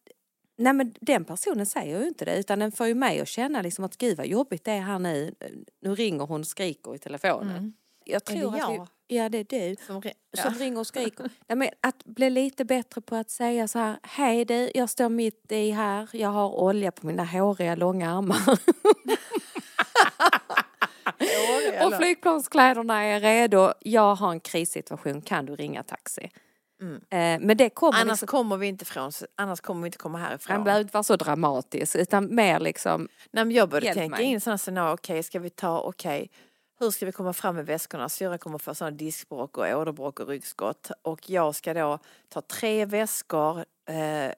Nej men den personen säger ju inte det utan den får ju mig att känna liksom att gud vad jobbigt det är här nu. Nu ringer hon och skriker i telefonen. Jag Är tror det att jag? vi, ja det är du Som, re- som ringer och skriker. <laughs> Nej, men att bli lite bättre på att säga så här, hej du, jag står mitt i här, jag har olja på mina håriga långa armar. och flygplanskläderna är redo, jag har en krissituation, kan du ringa taxi? Eh, men det kommer Annars liksom, kommer vi inte från, annars kommer vi inte komma härifrån. han behöver inte vara så dramatisk utan mer liksom, Nej, men jag började tänka mig. in sådana scenarier, okej ska vi ta, okej hur ska vi komma fram med väskorna? Syrran kommer få sådana diskbråck och åderbråck och ryggskott och jag ska då ta tre väskor, eh,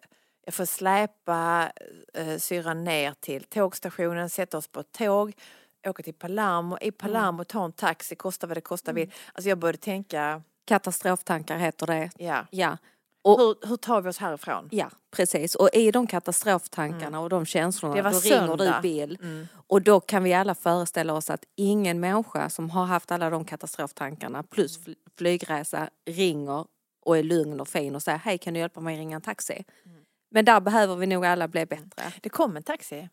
jag får släpa eh, syrran ner till tågstationen, sätta oss på ett tåg, åka till Palermo, i Palermo ta en taxi, kosta vad det kostar vill. Alltså jag började tänka, katastroftankar heter det. ja, Ja. Och, hur, hur tar vi oss härifrån? Ja, precis. Och i de katastroftankarna och de känslorna, Det var då ringer du Bill. Mm. Och då kan vi alla föreställa oss att ingen människa som har haft alla de katastroftankarna plus fl- flygresa ringer och är lugn och fin och säger hej kan du hjälpa mig ringa en taxi? Mm. Men där behöver vi nog alla bli bättre. Det kom en taxi.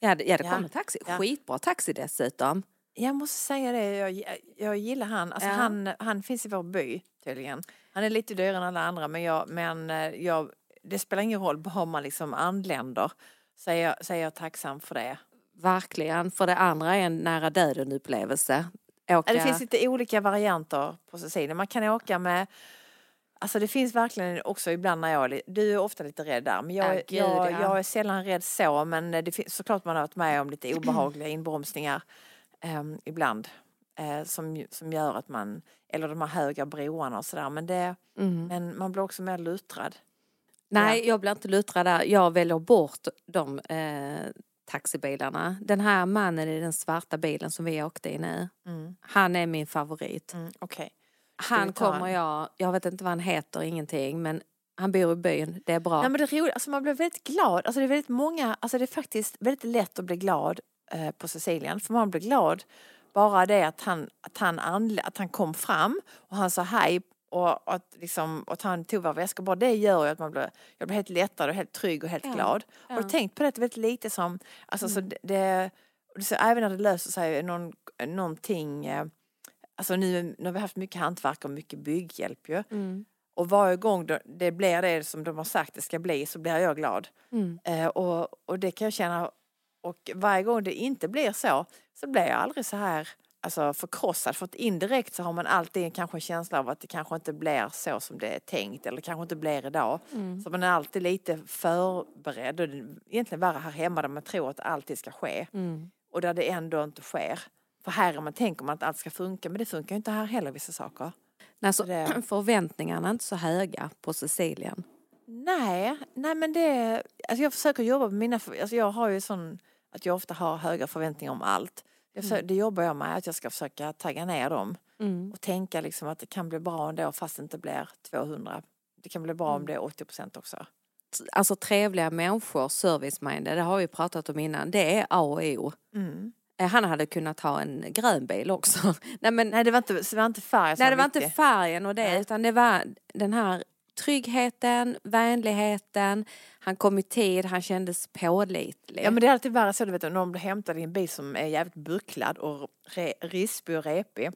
Ja, det, ja, det Ja. kom en taxi. Ja. Skitbra taxi dessutom. Jag måste säga det, jag, jag gillar han. Alltså Ja. han. Han finns i vår by tydligen. Han är lite dyrare än alla andra men, jag, men eh, jag, det spelar ingen roll var man liksom anländer. Så är jag, så är jag tacksam för det. Verkligen. För det andra är en nära döden upplevelse. Åka... Det finns lite olika varianter på Sicilien. Man kan åka med Alltså det finns verkligen också ibland när jag Du är ofta lite rädd där men jag, Ja, är- gud, jag, ja. jag är sällan rädd så men det finns såklart man har varit med om lite <clears throat> obehagliga inbromsningar ehm, ibland. eh, som, som gör att man, eller de här höga broarna och sådär men det, Mm. men man blir också mer luttrad. Nej, jag blir inte luttrad där. Jag väljer bort de eh, taxibilarna. Den här mannen i den svarta bilen som vi åkte i nu, Mm. han är min favorit. Mm, Okej. Han kommer jag, jag vet inte vad han heter, ingenting, men han bor i byn, det är bra. Nej men det är roligt, alltså man blir väldigt glad. Alltså det är väldigt många, alltså det är faktiskt väldigt lätt att bli glad eh, på Sicilien. För man blir glad bara det att han, att han, anlä- att han kom fram och han sa hej och att, liksom, att han tog våra väskor. Bara det gör ju att man blir, jag blir helt lättad och helt trygg och helt Ja, glad. Har du ja. tänkt på det? Det är väldigt lite som, alltså så Mm. det, det så även när det löser sig någon, någonting, eh, alltså nu, nu har vi haft mycket hantverk och mycket bygghjälp ju. Mm. Och varje gång det blir det som de har sagt det ska bli så blir jag glad. Mm. Eh, och, och det kan jag känna. Och varje gång det inte blir så så blir jag aldrig så här alltså, förkrossad. För att indirekt så har man alltid kanske en känsla av att det kanske inte blir så som det är tänkt eller kanske inte blir idag. Mm. Så man är alltid lite förberedd. Och det är egentligen värre här hemma där man tror att alltid ska ske. Mm. Och där det ändå inte sker. För här är man tänker man att allt ska funka men det funkar ju inte här heller vissa saker. Alltså, Det- <clears throat> förväntningarna är inte så höga på Sicilien. Nej, nej men det, alltså jag försöker jobba med mina, alltså jag har ju sån att jag ofta har höga förväntningar om allt. Försöker, Det jobbar jag med, att jag ska försöka tagga ner dem Mm. och tänka liksom att det kan bli bra ändå fast det inte blir 200. Det kan bli bra om det är 80 procent också. Alltså trevliga människor, service-minded, det har vi pratat om innan, det är A och O. Mm. Eh, Han hade kunnat ha en grön bil också. <laughs> Nej, men, Nej det var inte, det var inte färg som nej, det var inte färgen och det Nej. utan det var den här tryggheten, vänligheten, han kom i tid, han kändes pålitlig. Ja men det är alltid värre så du vet när någon blir hämtad i en bil som är jävligt bucklad och re, rispig och repig.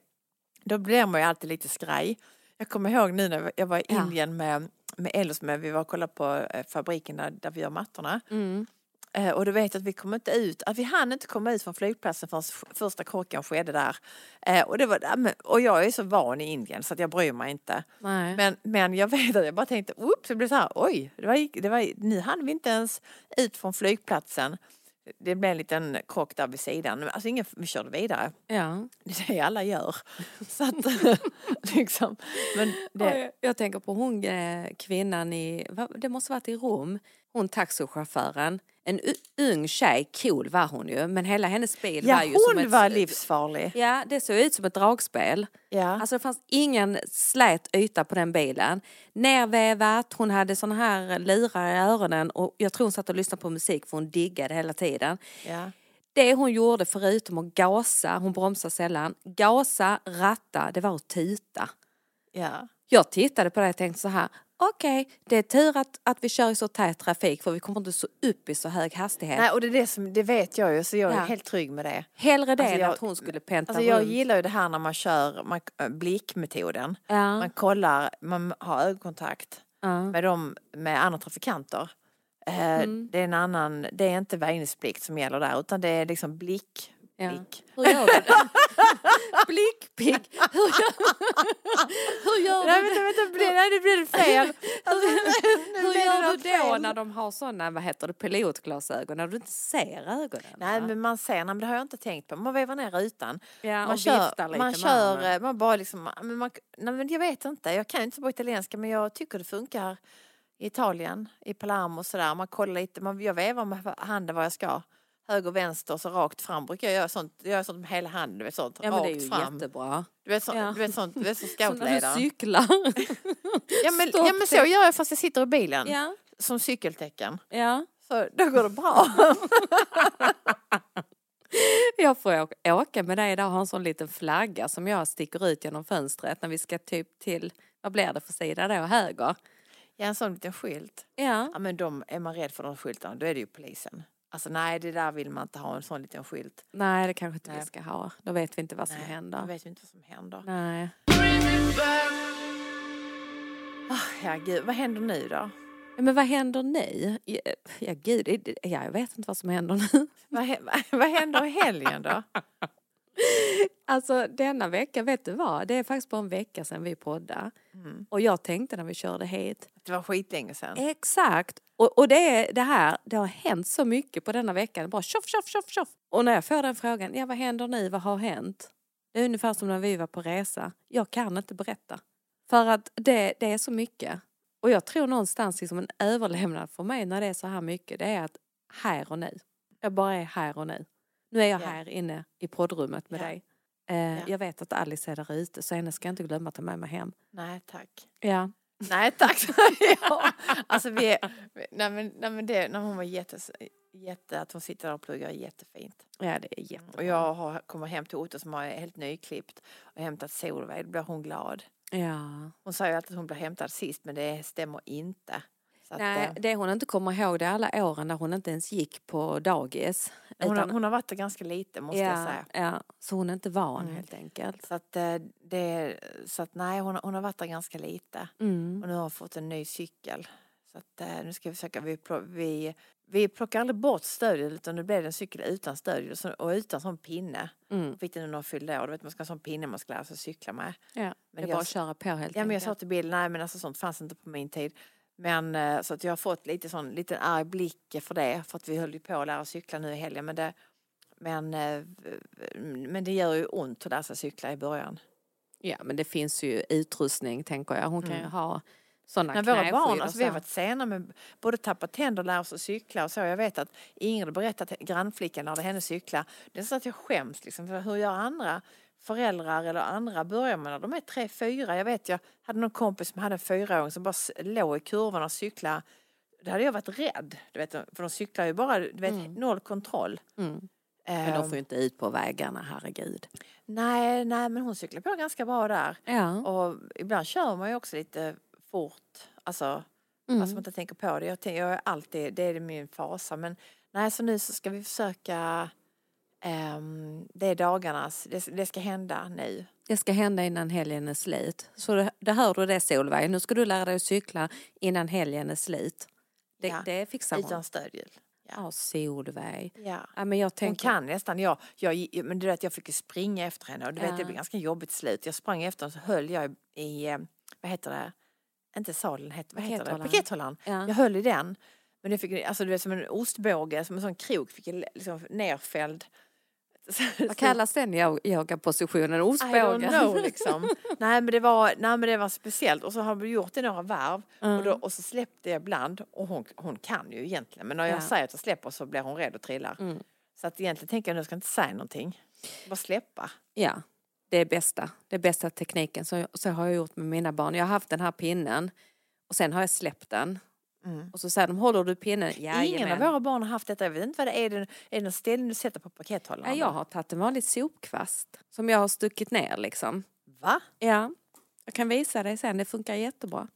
Då blir man ju alltid lite skraj. Jag kommer ihåg nu när jag var i Ja. Indien med, med Ellos med, vi var och kollade på eh, fabriken där, där vi gör mattorna. Mm. Eh, och du vet att vi kom inte ut, att vi hann inte komma ut från flygplatsen förrän första krocken skedde där. Eh, och, det var, och jag är så van i Indien så att jag bryr mig inte. Nej. Men, men jag vet att jag bara tänkte, oops, det blev så här, oj, det var, det var, nu hann vi inte ens ut från flygplatsen. Det blev en liten krock där vid sidan, alltså ingen, vi körde vidare. ja. Det är det alla gör. <laughs> Så att, <laughs> liksom, men det, jag, tänker på hon eh, kvinnan i, det måste varit i Rom, hon taxichauffören. En ung tjej, cool var hon ju, men hela hennes bil ja, var ju som hon ett... var livsfarlig. Ja, det såg ut som ett dragspel. Ja. Alltså det fanns ingen slät yta på den bilen. Nervevat, hon hade såna här lurar i öronen och jag tror hon satt och lyssnade på musik för hon diggade hela tiden. Ja. Det hon gjorde förutom att gasa, hon bromsade sällan, gasa, ratta, det var att tuta. Ja. Jag tittade på det och tänkte så här, okej, det är tur att, att vi kör i så tät trafik för vi kommer inte så upp i så hög hastighet. Nej, och det, är det, som, det vet jag ju så jag är Ja. helt trygg med det. Hellre det Alltså, än jag- att hon skulle penta Alltså jag runt. gillar ju det här när man kör man, äh, blickmetoden. Ja. Man kollar, man har ögonkontakt Ja. med, dem, med andra trafikanter. Eh, Mm. Det är en annan, det är inte väjningsplikt som gäller där utan det är liksom blick. Ja. blick. Hur gör du det? <laughs> Blickpick. Hur gör, hur gör Nej, du det? vänta, det blir, nej, det blir fel. <laughs> Alltså, nu Hur gör du då fel. när de har sådana, vad heter det, pilotglasögon, när du inte ser ögonen? Nej va? men man ser, nej, men det har jag inte tänkt på. Man vevar ner rutan. ja, man kör, lite man kör, eh, man bara liksom, men man, nej men jag vet inte, jag kan inte så bra italienska men jag tycker det funkar i Italien, i Palermo och sådär. Man kollar lite, man, jag vevar med handen var jag ska. Höger, vänster, så rakt fram brukar jag göra sånt, jag gör sånt med hela handen, vet sånt, Ja men det är ju fram. jättebra. Du vet, så, Ja. du vet sånt, du vet som Så <laughs> när du cyklar. <laughs> Ja men, Stopp ja men så gör jag fast jag sitter i bilen. ja, Som cykeltecken. ja. Så då går det bra. <laughs> Jag får åka med dig idag och ha en sån liten flagga som jag sticker ut genom fönstret när vi ska typ till, vad blir det för sida då, höger? Ja en sån liten skylt. Ja. Ja men de, är man rädd för de skyltarna då är det ju polisen. Alltså nej det där vill man inte ha en sån liten skylt. Nej det kanske inte vi Nej. ska ha. Då vet vi inte vad som Nej, händer. Då vet vi inte vad som händer. Nej. Ah, ja gud, vad händer nu då? Men vad händer nu? Ja, ja gud, ja, jag vet inte vad som händer nu. Vad, <laughs> vad händer i helgen då? Alltså denna vecka, vet du vad? Det är faktiskt bara en vecka sedan vi poddade. Mm. Och jag tänkte när vi körde hit, Det var skitlänge sedan. exakt. Och, och det är det här, det har hänt så mycket på denna veckan. Bara tjoff, tjoff, tjoff, tjoff. Och när jag får den frågan, ja vad händer nu, vad har hänt? Det är ungefär som när vi var på resa. Jag kan inte berätta. För att det, det är så mycket. Och jag tror någonstans liksom en överlevnad för mig när det är så här mycket, det är att här och nu. Jag bara är här och nu. Nu är jag Ja. här inne i poddrummet med Ja. dig. Eh, Ja. Jag vet att Alice är där ute så henne ska jag inte glömma att ta med mig hem. Nej tack. Ja. Nej tack. <laughs> ja. Alltså vi <laughs> nej men, nej, men det, när hon var jättes, jätte, att hon sitter där och pluggar är jättefint. Ja det är jättebra. Och jag har, kommer hem till Otto som är helt nyklippt och hämtat Solveig, då blir hon glad. Ja. Hon säger alltid att hon blir hämtad sist men det stämmer inte. Att, Nej, det hon inte kommer ihåg det är alla åren när hon inte ens gick på dagis. Hon, har, hon har varit där ganska lite måste jag ja, säga. ja, så hon är inte van Mm. helt enkelt. Så att, eh, det, så att nej, hon, hon har varit där ganska lite. Mm. Och nu har hon fått en ny cykel. Så att eh, nu ska vi försöka, vi, vi, vi plockar aldrig bort stödhjul utan nu blev det en cykel utan stödhjul och utan sån pinne. Mm. Fick den när hon fyllde år, du vet man ska ha sån pinne man ska lära sig cykla med. Ja, Men det är jag bara att köra på helt Ja men jag sa enkelt. till Bill, nej men alltså sånt fanns inte på min tid. Men eh, så att jag har fått lite sån liten arg blick för det för att vi höll ju på att lära cykla nu i helgen men det men, eh, men det gör ju ont att lära sig cykla i början. Ja men det finns ju utrustning tänker jag. Hon kan ju Mm. ha sådana När våra barn, alltså vi har varit sena med både tappa tänder och lära oss att cykla och så. Jag vet att Ingrid berättade att grannflickan lärde henne cykla. Det är så att jag skäms liksom, för hur gör andra föräldrar eller andra börjar med när de är tre, fyra. Jag vet, jag hade någon kompis som hade en fyraåring som bara låg i kurvan och cyklade. Det hade jag varit rädd, du vet, för de cyklar ju bara, du vet, noll kontroll. Mm. Men de Ehm, får ju inte ut på vägarna, herregud. nej, nej, men hon cyklar på ganska bra där. Ja. Och ibland kör man ju också lite fort, alltså Mm. Fast man inte tänker på det. Jag, tänker, jag är alltid, det är min fasa. Men nej, så nu så ska vi försöka ehm, det är dagarnas, det, det ska hända nu. Det ska hända innan helgen är slut. Så det, det hör du det Solveig. Nu ska du lära dig att cykla innan helgen är slut. Det, Ja, det fixar hon. Utan stödhjul. Ja, Solveig. Ja. Ja, men jag Hon tänker... kan nästan, jag, jag, men du vet jag fick springa efter henne och du vet Ja. det blev ganska jobbigt slut. Jag sprang efter henne så höll jag i, i eh, vad heter det, inte heter, vad heter det? Pakethållaren. Ja. Jag höll i den. Men jag fick, alltså du vet som en ostbåge, som en sån krok fick jag liksom nerfälld. <laughs> Vad kallas den yo- yogapositionen? I don't know <laughs> liksom. nej, men det var, nej men det var speciellt och så har vi gjort det några varv och, då, och så släppte jag ibland och hon, hon kan ju egentligen men när jag Ja. säger att jag släpper så blir hon rädd och trillar. Mm. Så att egentligen tänker jag nu ska jag inte säga någonting. Bara släppa. Ja, det är bästa. Det är bästa tekniken. Så, så har jag gjort med mina barn. Jag har haft den här pinnen och sen har jag släppt den. Mm. Och så säger de, håller du pinnen? Ingen av Jajamän. våra barn har haft detta. Jag vet inte vad det är. Är det, är det någon ställning du sätter på pakethållaren? Ja, jag har tagit en vanlig sopkvast som jag har stuckit ner liksom. Va? Ja, jag kan visa dig sen. Det funkar jättebra.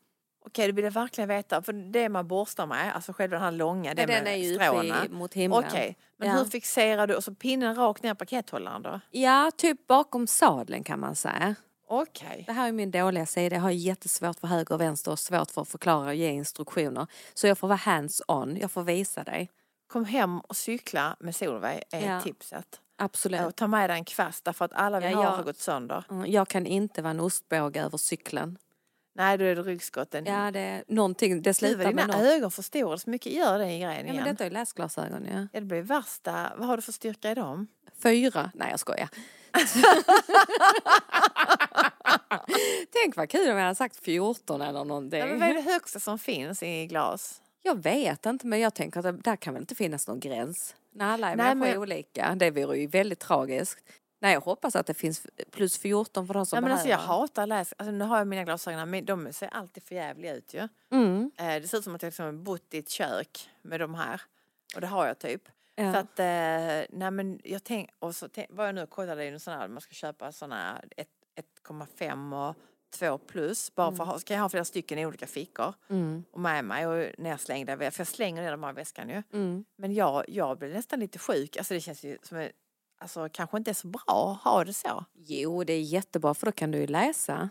Okej, du vill verkligen veta. För det man borstar med, alltså själva den här långa, det Ja, den med stråna. i, mot himlen. Okej, men Ja. hur fixerar du, och så pinnen rakt ner i pakethållaren då? Ja, typ bakom sadeln kan man säga. Okej. Det här är min dåliga sida. Jag har jättesvårt för höger och vänster och svårt för att förklara och ge instruktioner. Så jag får vara hands-on. Jag får visa dig. Kom hem och cykla med Solveig är Ja. tipset. Absolut. Och ta med dig en kvast därför att alla vi Ja, har jag- har gått sönder. Mm, Jag kan inte vara en ostbåge över cykeln. Nej, då är det ryggskotten. Ja, det är någonting. Det slutar med dina något. ögon förstorade så mycket. Gör det i grejen Ja, igen. men detta är läsglasögon, ja. Ja, det blir värsta. Vad har du för styrka i dem? Fyra. Nej, jag skojar. <laughs> Tänk vad kul om jag hade sagt 14 eller någonting. Ja, men vad är det högsta som finns i glas? Jag vet inte, men jag tänker att det- där kan väl inte finnas någon gräns. När alla är Nej, människor men- olika. Det vore ju väldigt tragiskt. Nej, jag hoppas att det finns plus 14 för de som Ja, men alltså, jag hatar läs... Alltså, nu har jag mina glasögon men de ser alltid för jävliga ut ju. Mm. Eh, det ser ut som att jag liksom bott i ett kök med de här. Och det har jag typ. Ja. Så att, eh, nej men jag tänk, och så tänk, vad jag nu kollade i sån här, man ska köpa såna 1,5 och 2 plus. Bara för att ha, ska jag ha flera stycken i olika fickor. Mm. Och med mig och nerslängda, för jag slänger ner dem här i väskan ju. Mm. Men jag, jag blir nästan lite sjuk, alltså det känns ju som en, Alltså kanske inte är så bra att ha det så. Jo, det är jättebra för då kan du ju läsa.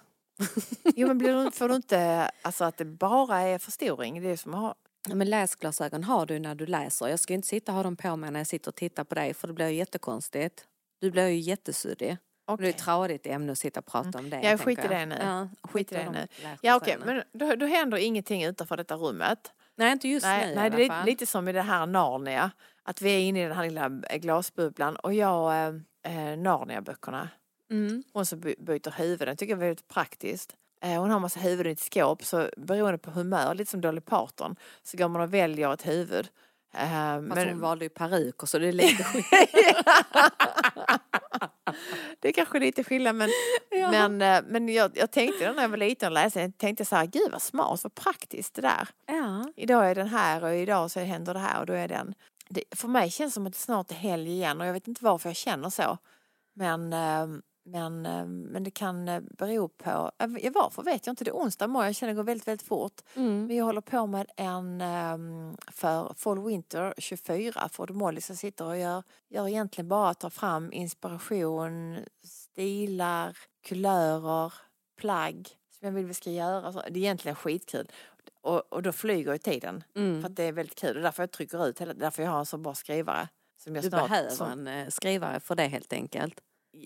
Jo men blir du, <laughs> får du inte, alltså att det bara är förstoring, det är som att ha Men läsglasögon har du när du läser. Jag ska inte sitta och ha dem på mig när jag sitter och tittar på dig för det blir ju jättekonstigt. Du blir ju jättesuddig. Och Det är ett tradigt ämne att sitta och prata om det. Ja, tänker skit i det nu. Ja, Skit i det de nu. Ja okej, men då, då händer ingenting utanför detta rummet. Nej, inte just Nej, nu nej det är lite som i det här Narnia. Att vi är inne i den här lilla eh, glasbubblan och jag, eh, eh, Narnia-böckerna. Mm. Hon som by- byter huvuden, tycker jag är väldigt praktiskt. Eh, hon har massa huvuden i ett skåp så beroende på humör, lite som Dolly Parton, så går man och väljer ett huvud. Eh, Fast hon valde ju peruker så det är lite <laughs> skillnad. <laughs> det är kanske lite skillnad men, <laughs> men, eh, men jag, jag tänkte när jag var liten och läste, jag tänkte så här, gud vad smart, vad praktiskt det där. ja. Idag är den här och idag så händer det här och då är den. Det, för mig känns det som att det snart är helg igen och jag vet inte varför jag känner så. Men, eh, men, eh, men det kan eh, bero på, eh, varför vet jag inte, det är onsdag morgon, jag känner det går väldigt, väldigt fort. Mm. Men jag håller på med en för Fall Winter 24 för Molly som sitter och gör, gör egentligen bara att ta fram inspiration, stilar, kulörer, plagg som jag vill vi ska göra. Så Det är egentligen skitkul. Och, och då flyger ju tiden. Mm. För att det är väldigt kul. Och därför jag trycker ut därför jag har en så bra skrivare. Som jag Du snart, behöver som, en skrivare för det helt enkelt.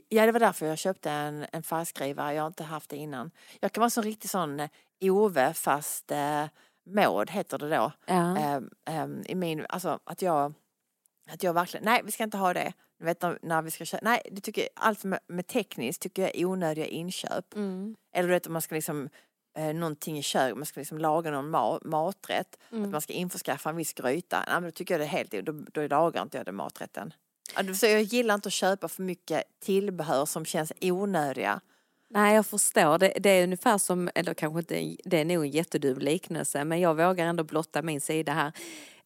Ja, det var därför jag köpte en, en färgskrivare. Jag har inte haft det innan. Jag kan vara så riktig sån eh, Ove fast eh, Maud heter det då. Ja. Ehm, ehm, I min, alltså att jag, att jag verkligen, nej vi ska inte ha det. Du vet när, när vi ska köpa, nej det tycker jag, allt med, med tekniskt tycker jag är onödiga inköp. Mm. Eller du vet om man ska liksom eh, någonting i köket, man ska liksom laga någon ma- maträtt. Mm. Att man ska införskaffa en viss gryta. Nej, men då tycker jag det är helt, då, då lagar inte jag den maträtten. Jag gillar inte att köpa för mycket tillbehör som känns onödiga. Nej, jag förstår. Det, det är ungefär som, eller kanske inte, det är nog en jättedum liknelse, men jag vågar ändå blotta min sida här.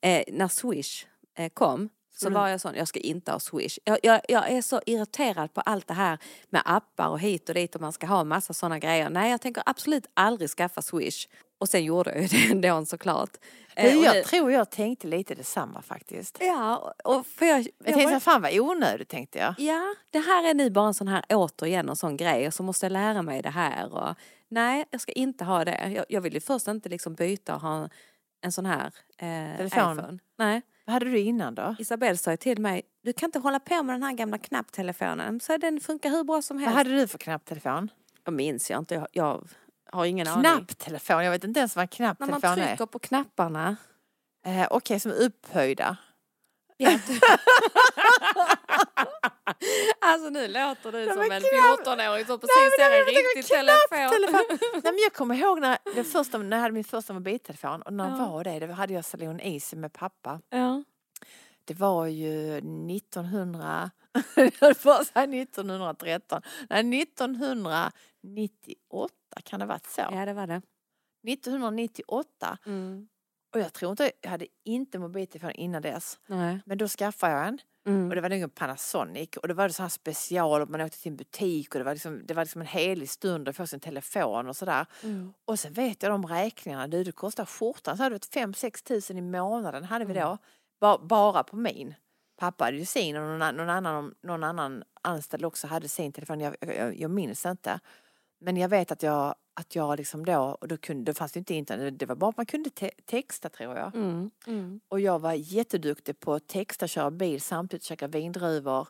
Eh, när Swish eh, kom så Mm. var jag sån, jag ska inte ha Swish. Jag, jag, jag är så irriterad på allt det här med appar och hit och dit och man ska ha massa sådana grejer. Nej, jag tänker absolut aldrig skaffa Swish. Och sen gjorde jag ju det <laughs> ändå såklart. Eh, Du, och jag tror jag tänkte lite detsamma faktiskt. Ja, och för jag, Jag jag tänkte var- fan vad onödigt tänkte jag. Ja, det här är nu bara en sån här återigen en sån grej och så måste jag lära mig det här. Och, nej, jag ska inte ha det. Jag, jag vill ju först inte liksom byta och ha en sån här eh, Telefon? iPhone. Nej, Vad hade du innan då? Isabelle sa till mig, du kan inte hålla på med den här gamla knapptelefonen. Så den funkar hur bra som Vad helst. hade du för knapptelefon? Jag minns jag inte, jag, jag har ingen aning. Knapptelefon, jag vet inte ens vad en När man knapptelefon är. trycker på knapparna. Eh, Okej, som är upphöjda. <laughs> Alltså nu låter du som en knapp- 14-åring som precis ser en riktig telefon. Nej, men jag kommer ihåg när, det första, när jag hade min första mobiltelefon och när Ja. var det? Det hade jag Salon Easy med pappa. Ja. Det var ju 1900, jag höll på att säga 1913, nej 1998 kan det ha varit så. ja, det var det. 1998 Mm. Och jag tror inte, jag hade inte mobiltelefon innan dess. Nej. Men då skaffade jag en. Mm. Och det var nog en Panasonic och det var så här special och man åkte till en butik och det var liksom, det var liksom en helig stund att få sin telefon och sådär. Mm. Och sen vet jag de räkningarna, du det kostar skjortan, så hade du 5-6 tusen i månaden hade vi då. Ba, bara på min. Pappa hade ju sin och någon, någon, annan, någon annan anställd också hade sin telefon, jag, jag, jag minns inte. Men jag vet att jag, att jag liksom då, och då, kunde, då fanns det inte internet, det var bara att man kunde te- texta tror jag. Mm. Mm. Och jag var jätteduktig på att texta, köra bil samtidigt käka vindruvor.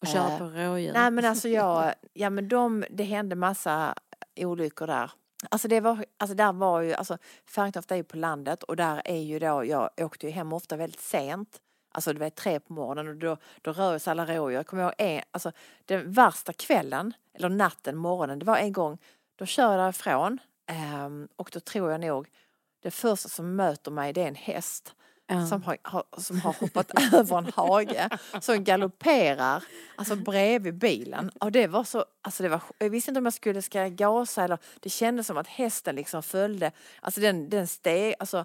Och köra Eh, på rådjur. Nej men alltså jag, <laughs> ja men de, det hände massa olyckor där. Alltså det var, alltså där var ju, alltså Färjestad är ju på landet och där är ju då, jag åkte ju hem ofta väldigt sent. Alltså det var tre på morgonen och då, då rör sig alla rådjur. Jag kommer ihåg en, alltså den värsta kvällen, eller natten, morgonen, det var en gång, då kör jag därifrån ehm, och då tror jag nog, det första som möter mig det är en häst Ja. som, har, har, som har <laughs> hoppat över en hage, som galopperar alltså bredvid bilen. Och det var så, alltså det var, jag visste inte om jag skulle ska gasa eller det kändes som att hästen liksom följde, alltså den, den steg, alltså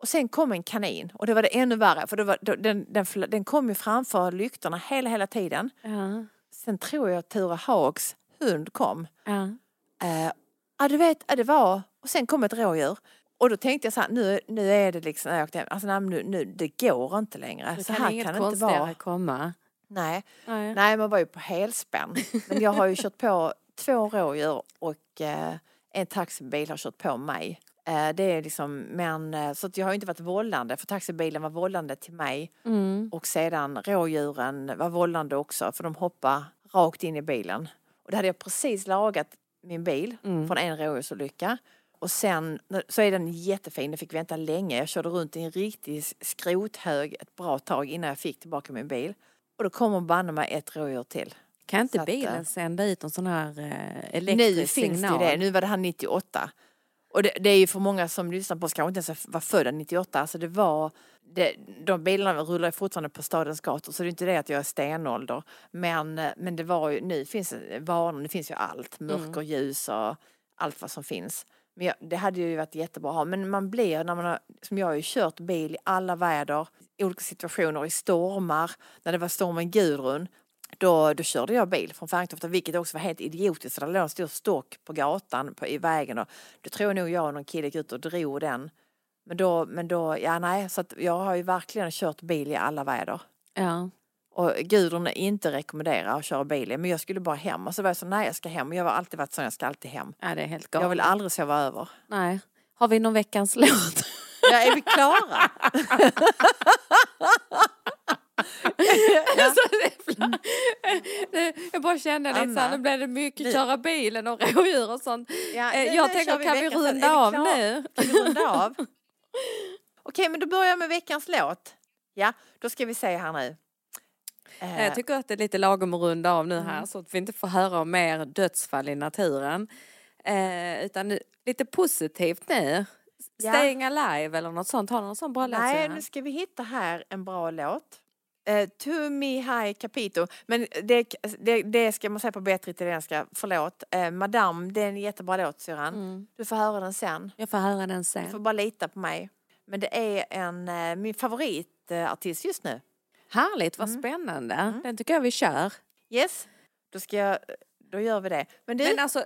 och sen kom en kanin och det var det ännu värre för det var, den, den, den kom ju framför lyktorna hela, hela tiden. Ja. Sen tror jag Ture Hags hund kom. Ja. Eh, ja du vet, ja, det var, och sen kom ett rådjur. Och då tänkte jag så här, nu, nu är det liksom, jag åkte alltså nej, nu, nu, det går inte längre. Det så kan här kan det inte vara. komma. Nej. Nej. nej, man var ju på helspänn. Men jag har ju kört på två rådjur och eh, en taxibil har kört på mig. Eh, det är liksom, men eh, så jag har inte varit vållande för taxibilen var vållande till mig Mm. och sedan rådjuren var vållande också för de hoppade rakt in i bilen. Och det hade jag precis lagat min bil Mm. från en rådjursolycka. Och sen så är den jättefin, den fick vänta länge. Jag körde runt i en riktig skrothög ett bra tag innan jag fick tillbaka min bil. Och då kommer banne mig ett rådjur till. Kan inte eh, bilen sända ut en sån här eh, Nu elektrisk finns signal? det det, nu var det här 98. Och det, det är ju för många som lyssnar på oss kanske inte ens var födda 98. Alltså det var, det, de bilarna rullar fortfarande på stadens gator så det är inte det att jag är stenålder. Men, eh, men det var ju, nu finns det varor, nu finns ju allt, mörker, ljus och allt vad som finns. Men jag, det hade ju varit jättebra att ha. Men man blir, när man har, som jag har ju kört bil i alla väder, i olika situationer, i stormar, när det var stormen Gudrun, då, då körde jag bil från Färjestad vilket också var helt idiotiskt för det låg en stor stock på gatan på, i vägen och då tror jag nog jag och någon kille gick ut och drog den. Men då, men då, ja nej, så att jag har ju verkligen kört bil i alla väder. Ja. Och Gudrun inte rekommenderar att köra bil men jag skulle bara hem. Och så var jag så, nej jag ska hem. Och jag har alltid varit så, jag ska alltid hem. ja, det är helt Jag galet. vill aldrig sova över. Nej. Har vi någon veckans låt? Ja, är vi klara? <laughs> Det <laughs> är det- jag bara kände lite Anna, såhär, nu blev det mycket nu- köra bilen och <laughs> rådjur och sånt. Ja, Eh, nu- jag tänker, vi kan vi runda vi av nu? Kan vi runda <laughs> av? Okej, men då börjar jag med veckans låt. Ja, då ska vi se här nu. Eh, Jag tycker att det är lite lagom att runda av nu här Mm. så att vi inte får höra om mer dödsfall i naturen. Eh, utan lite positivt nu. Ja. Staying alive eller något sånt. Har du någon sån bra låt? Nej, nu ska vi hitta här en bra låt. Uh, to me high capito. Men det, det, det ska man säga på bättre italienska. Förlåt. Uh, Madame, det är en jättebra låt syrran. Mm. Du får höra den sen. Jag får höra den Du får sen. bara lita på mig. Men det är en, eh, min favoritartist just nu. Härligt, vad Mm. spännande. Den tycker jag vi kör. Yes, då ska jag, då gör vi det. Men du, Men alltså,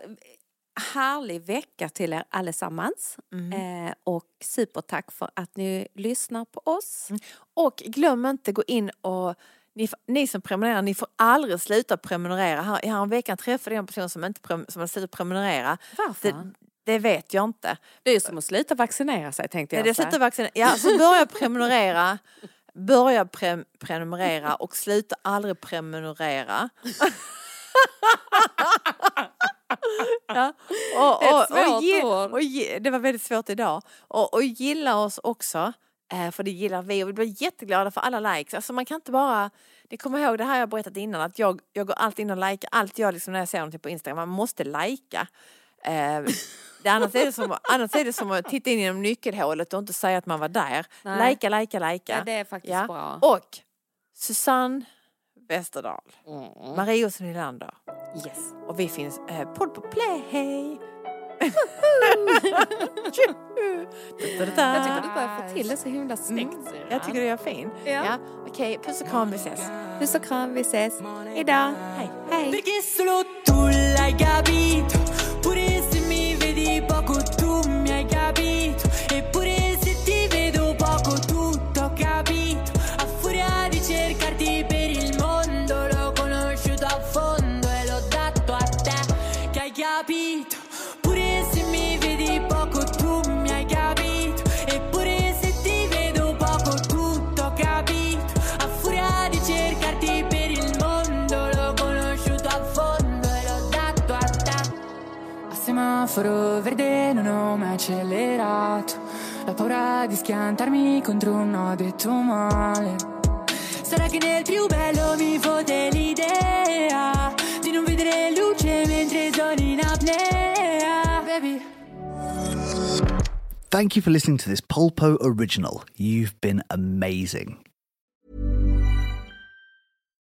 härlig vecka till er allesammans. Mm. Eh, och supertack för att ni lyssnar på oss. Och glöm inte gå in och ni, ni som prenumererar, ni får aldrig sluta prenumerera. Här, här en veckan träffade jag en person som inte som har slutat prenumerera. Varför? Det, det vet jag inte. Det är ju som att sluta vaccinera sig tänkte Ja, jag det säga. slutar vaccin. Ja, så börja prenumerera. Börja pre prenumerera och sluta aldrig prenumerera. <laughs> ja. <laughs> och, och, och, gi- ord. och, det var väldigt svårt idag. Och, och gilla oss också. eh, För det gillar vi och vi blir jätteglada för alla likes. Alltså man kan inte bara... Ni kommer ihåg det här jag berättat innan att jag, jag går alltid in och likar allt jag liksom när jag ser någonting på Instagram. Man måste lajka. Eh, det, annars, är det som, annars är det som att titta in genom nyckelhålet och inte säga att man var där. Lajka, lajka, lajka. Ja, det är faktiskt Ja. bra. Och Susanne Westerdahl, Mm. Marie Olsson Nylander Yes. och vi finns eh, podd på Play. Jag tycker du börjar få till det så himla snyggt. Mm. Jag tycker du är fin. Ja. Ja. Okej, puss och kram, vi ses. Puss och kram, vi ses. Hejdå. Hej. Hej. Semaforo verde non ho mai accelerato La paura di schiantarmi contro un no detto male Sarà che nel più bello mi fode l'idea Di non vedere luce mentre sono in apnea Baby Thank you for listening to this Polpo original. You've been amazing.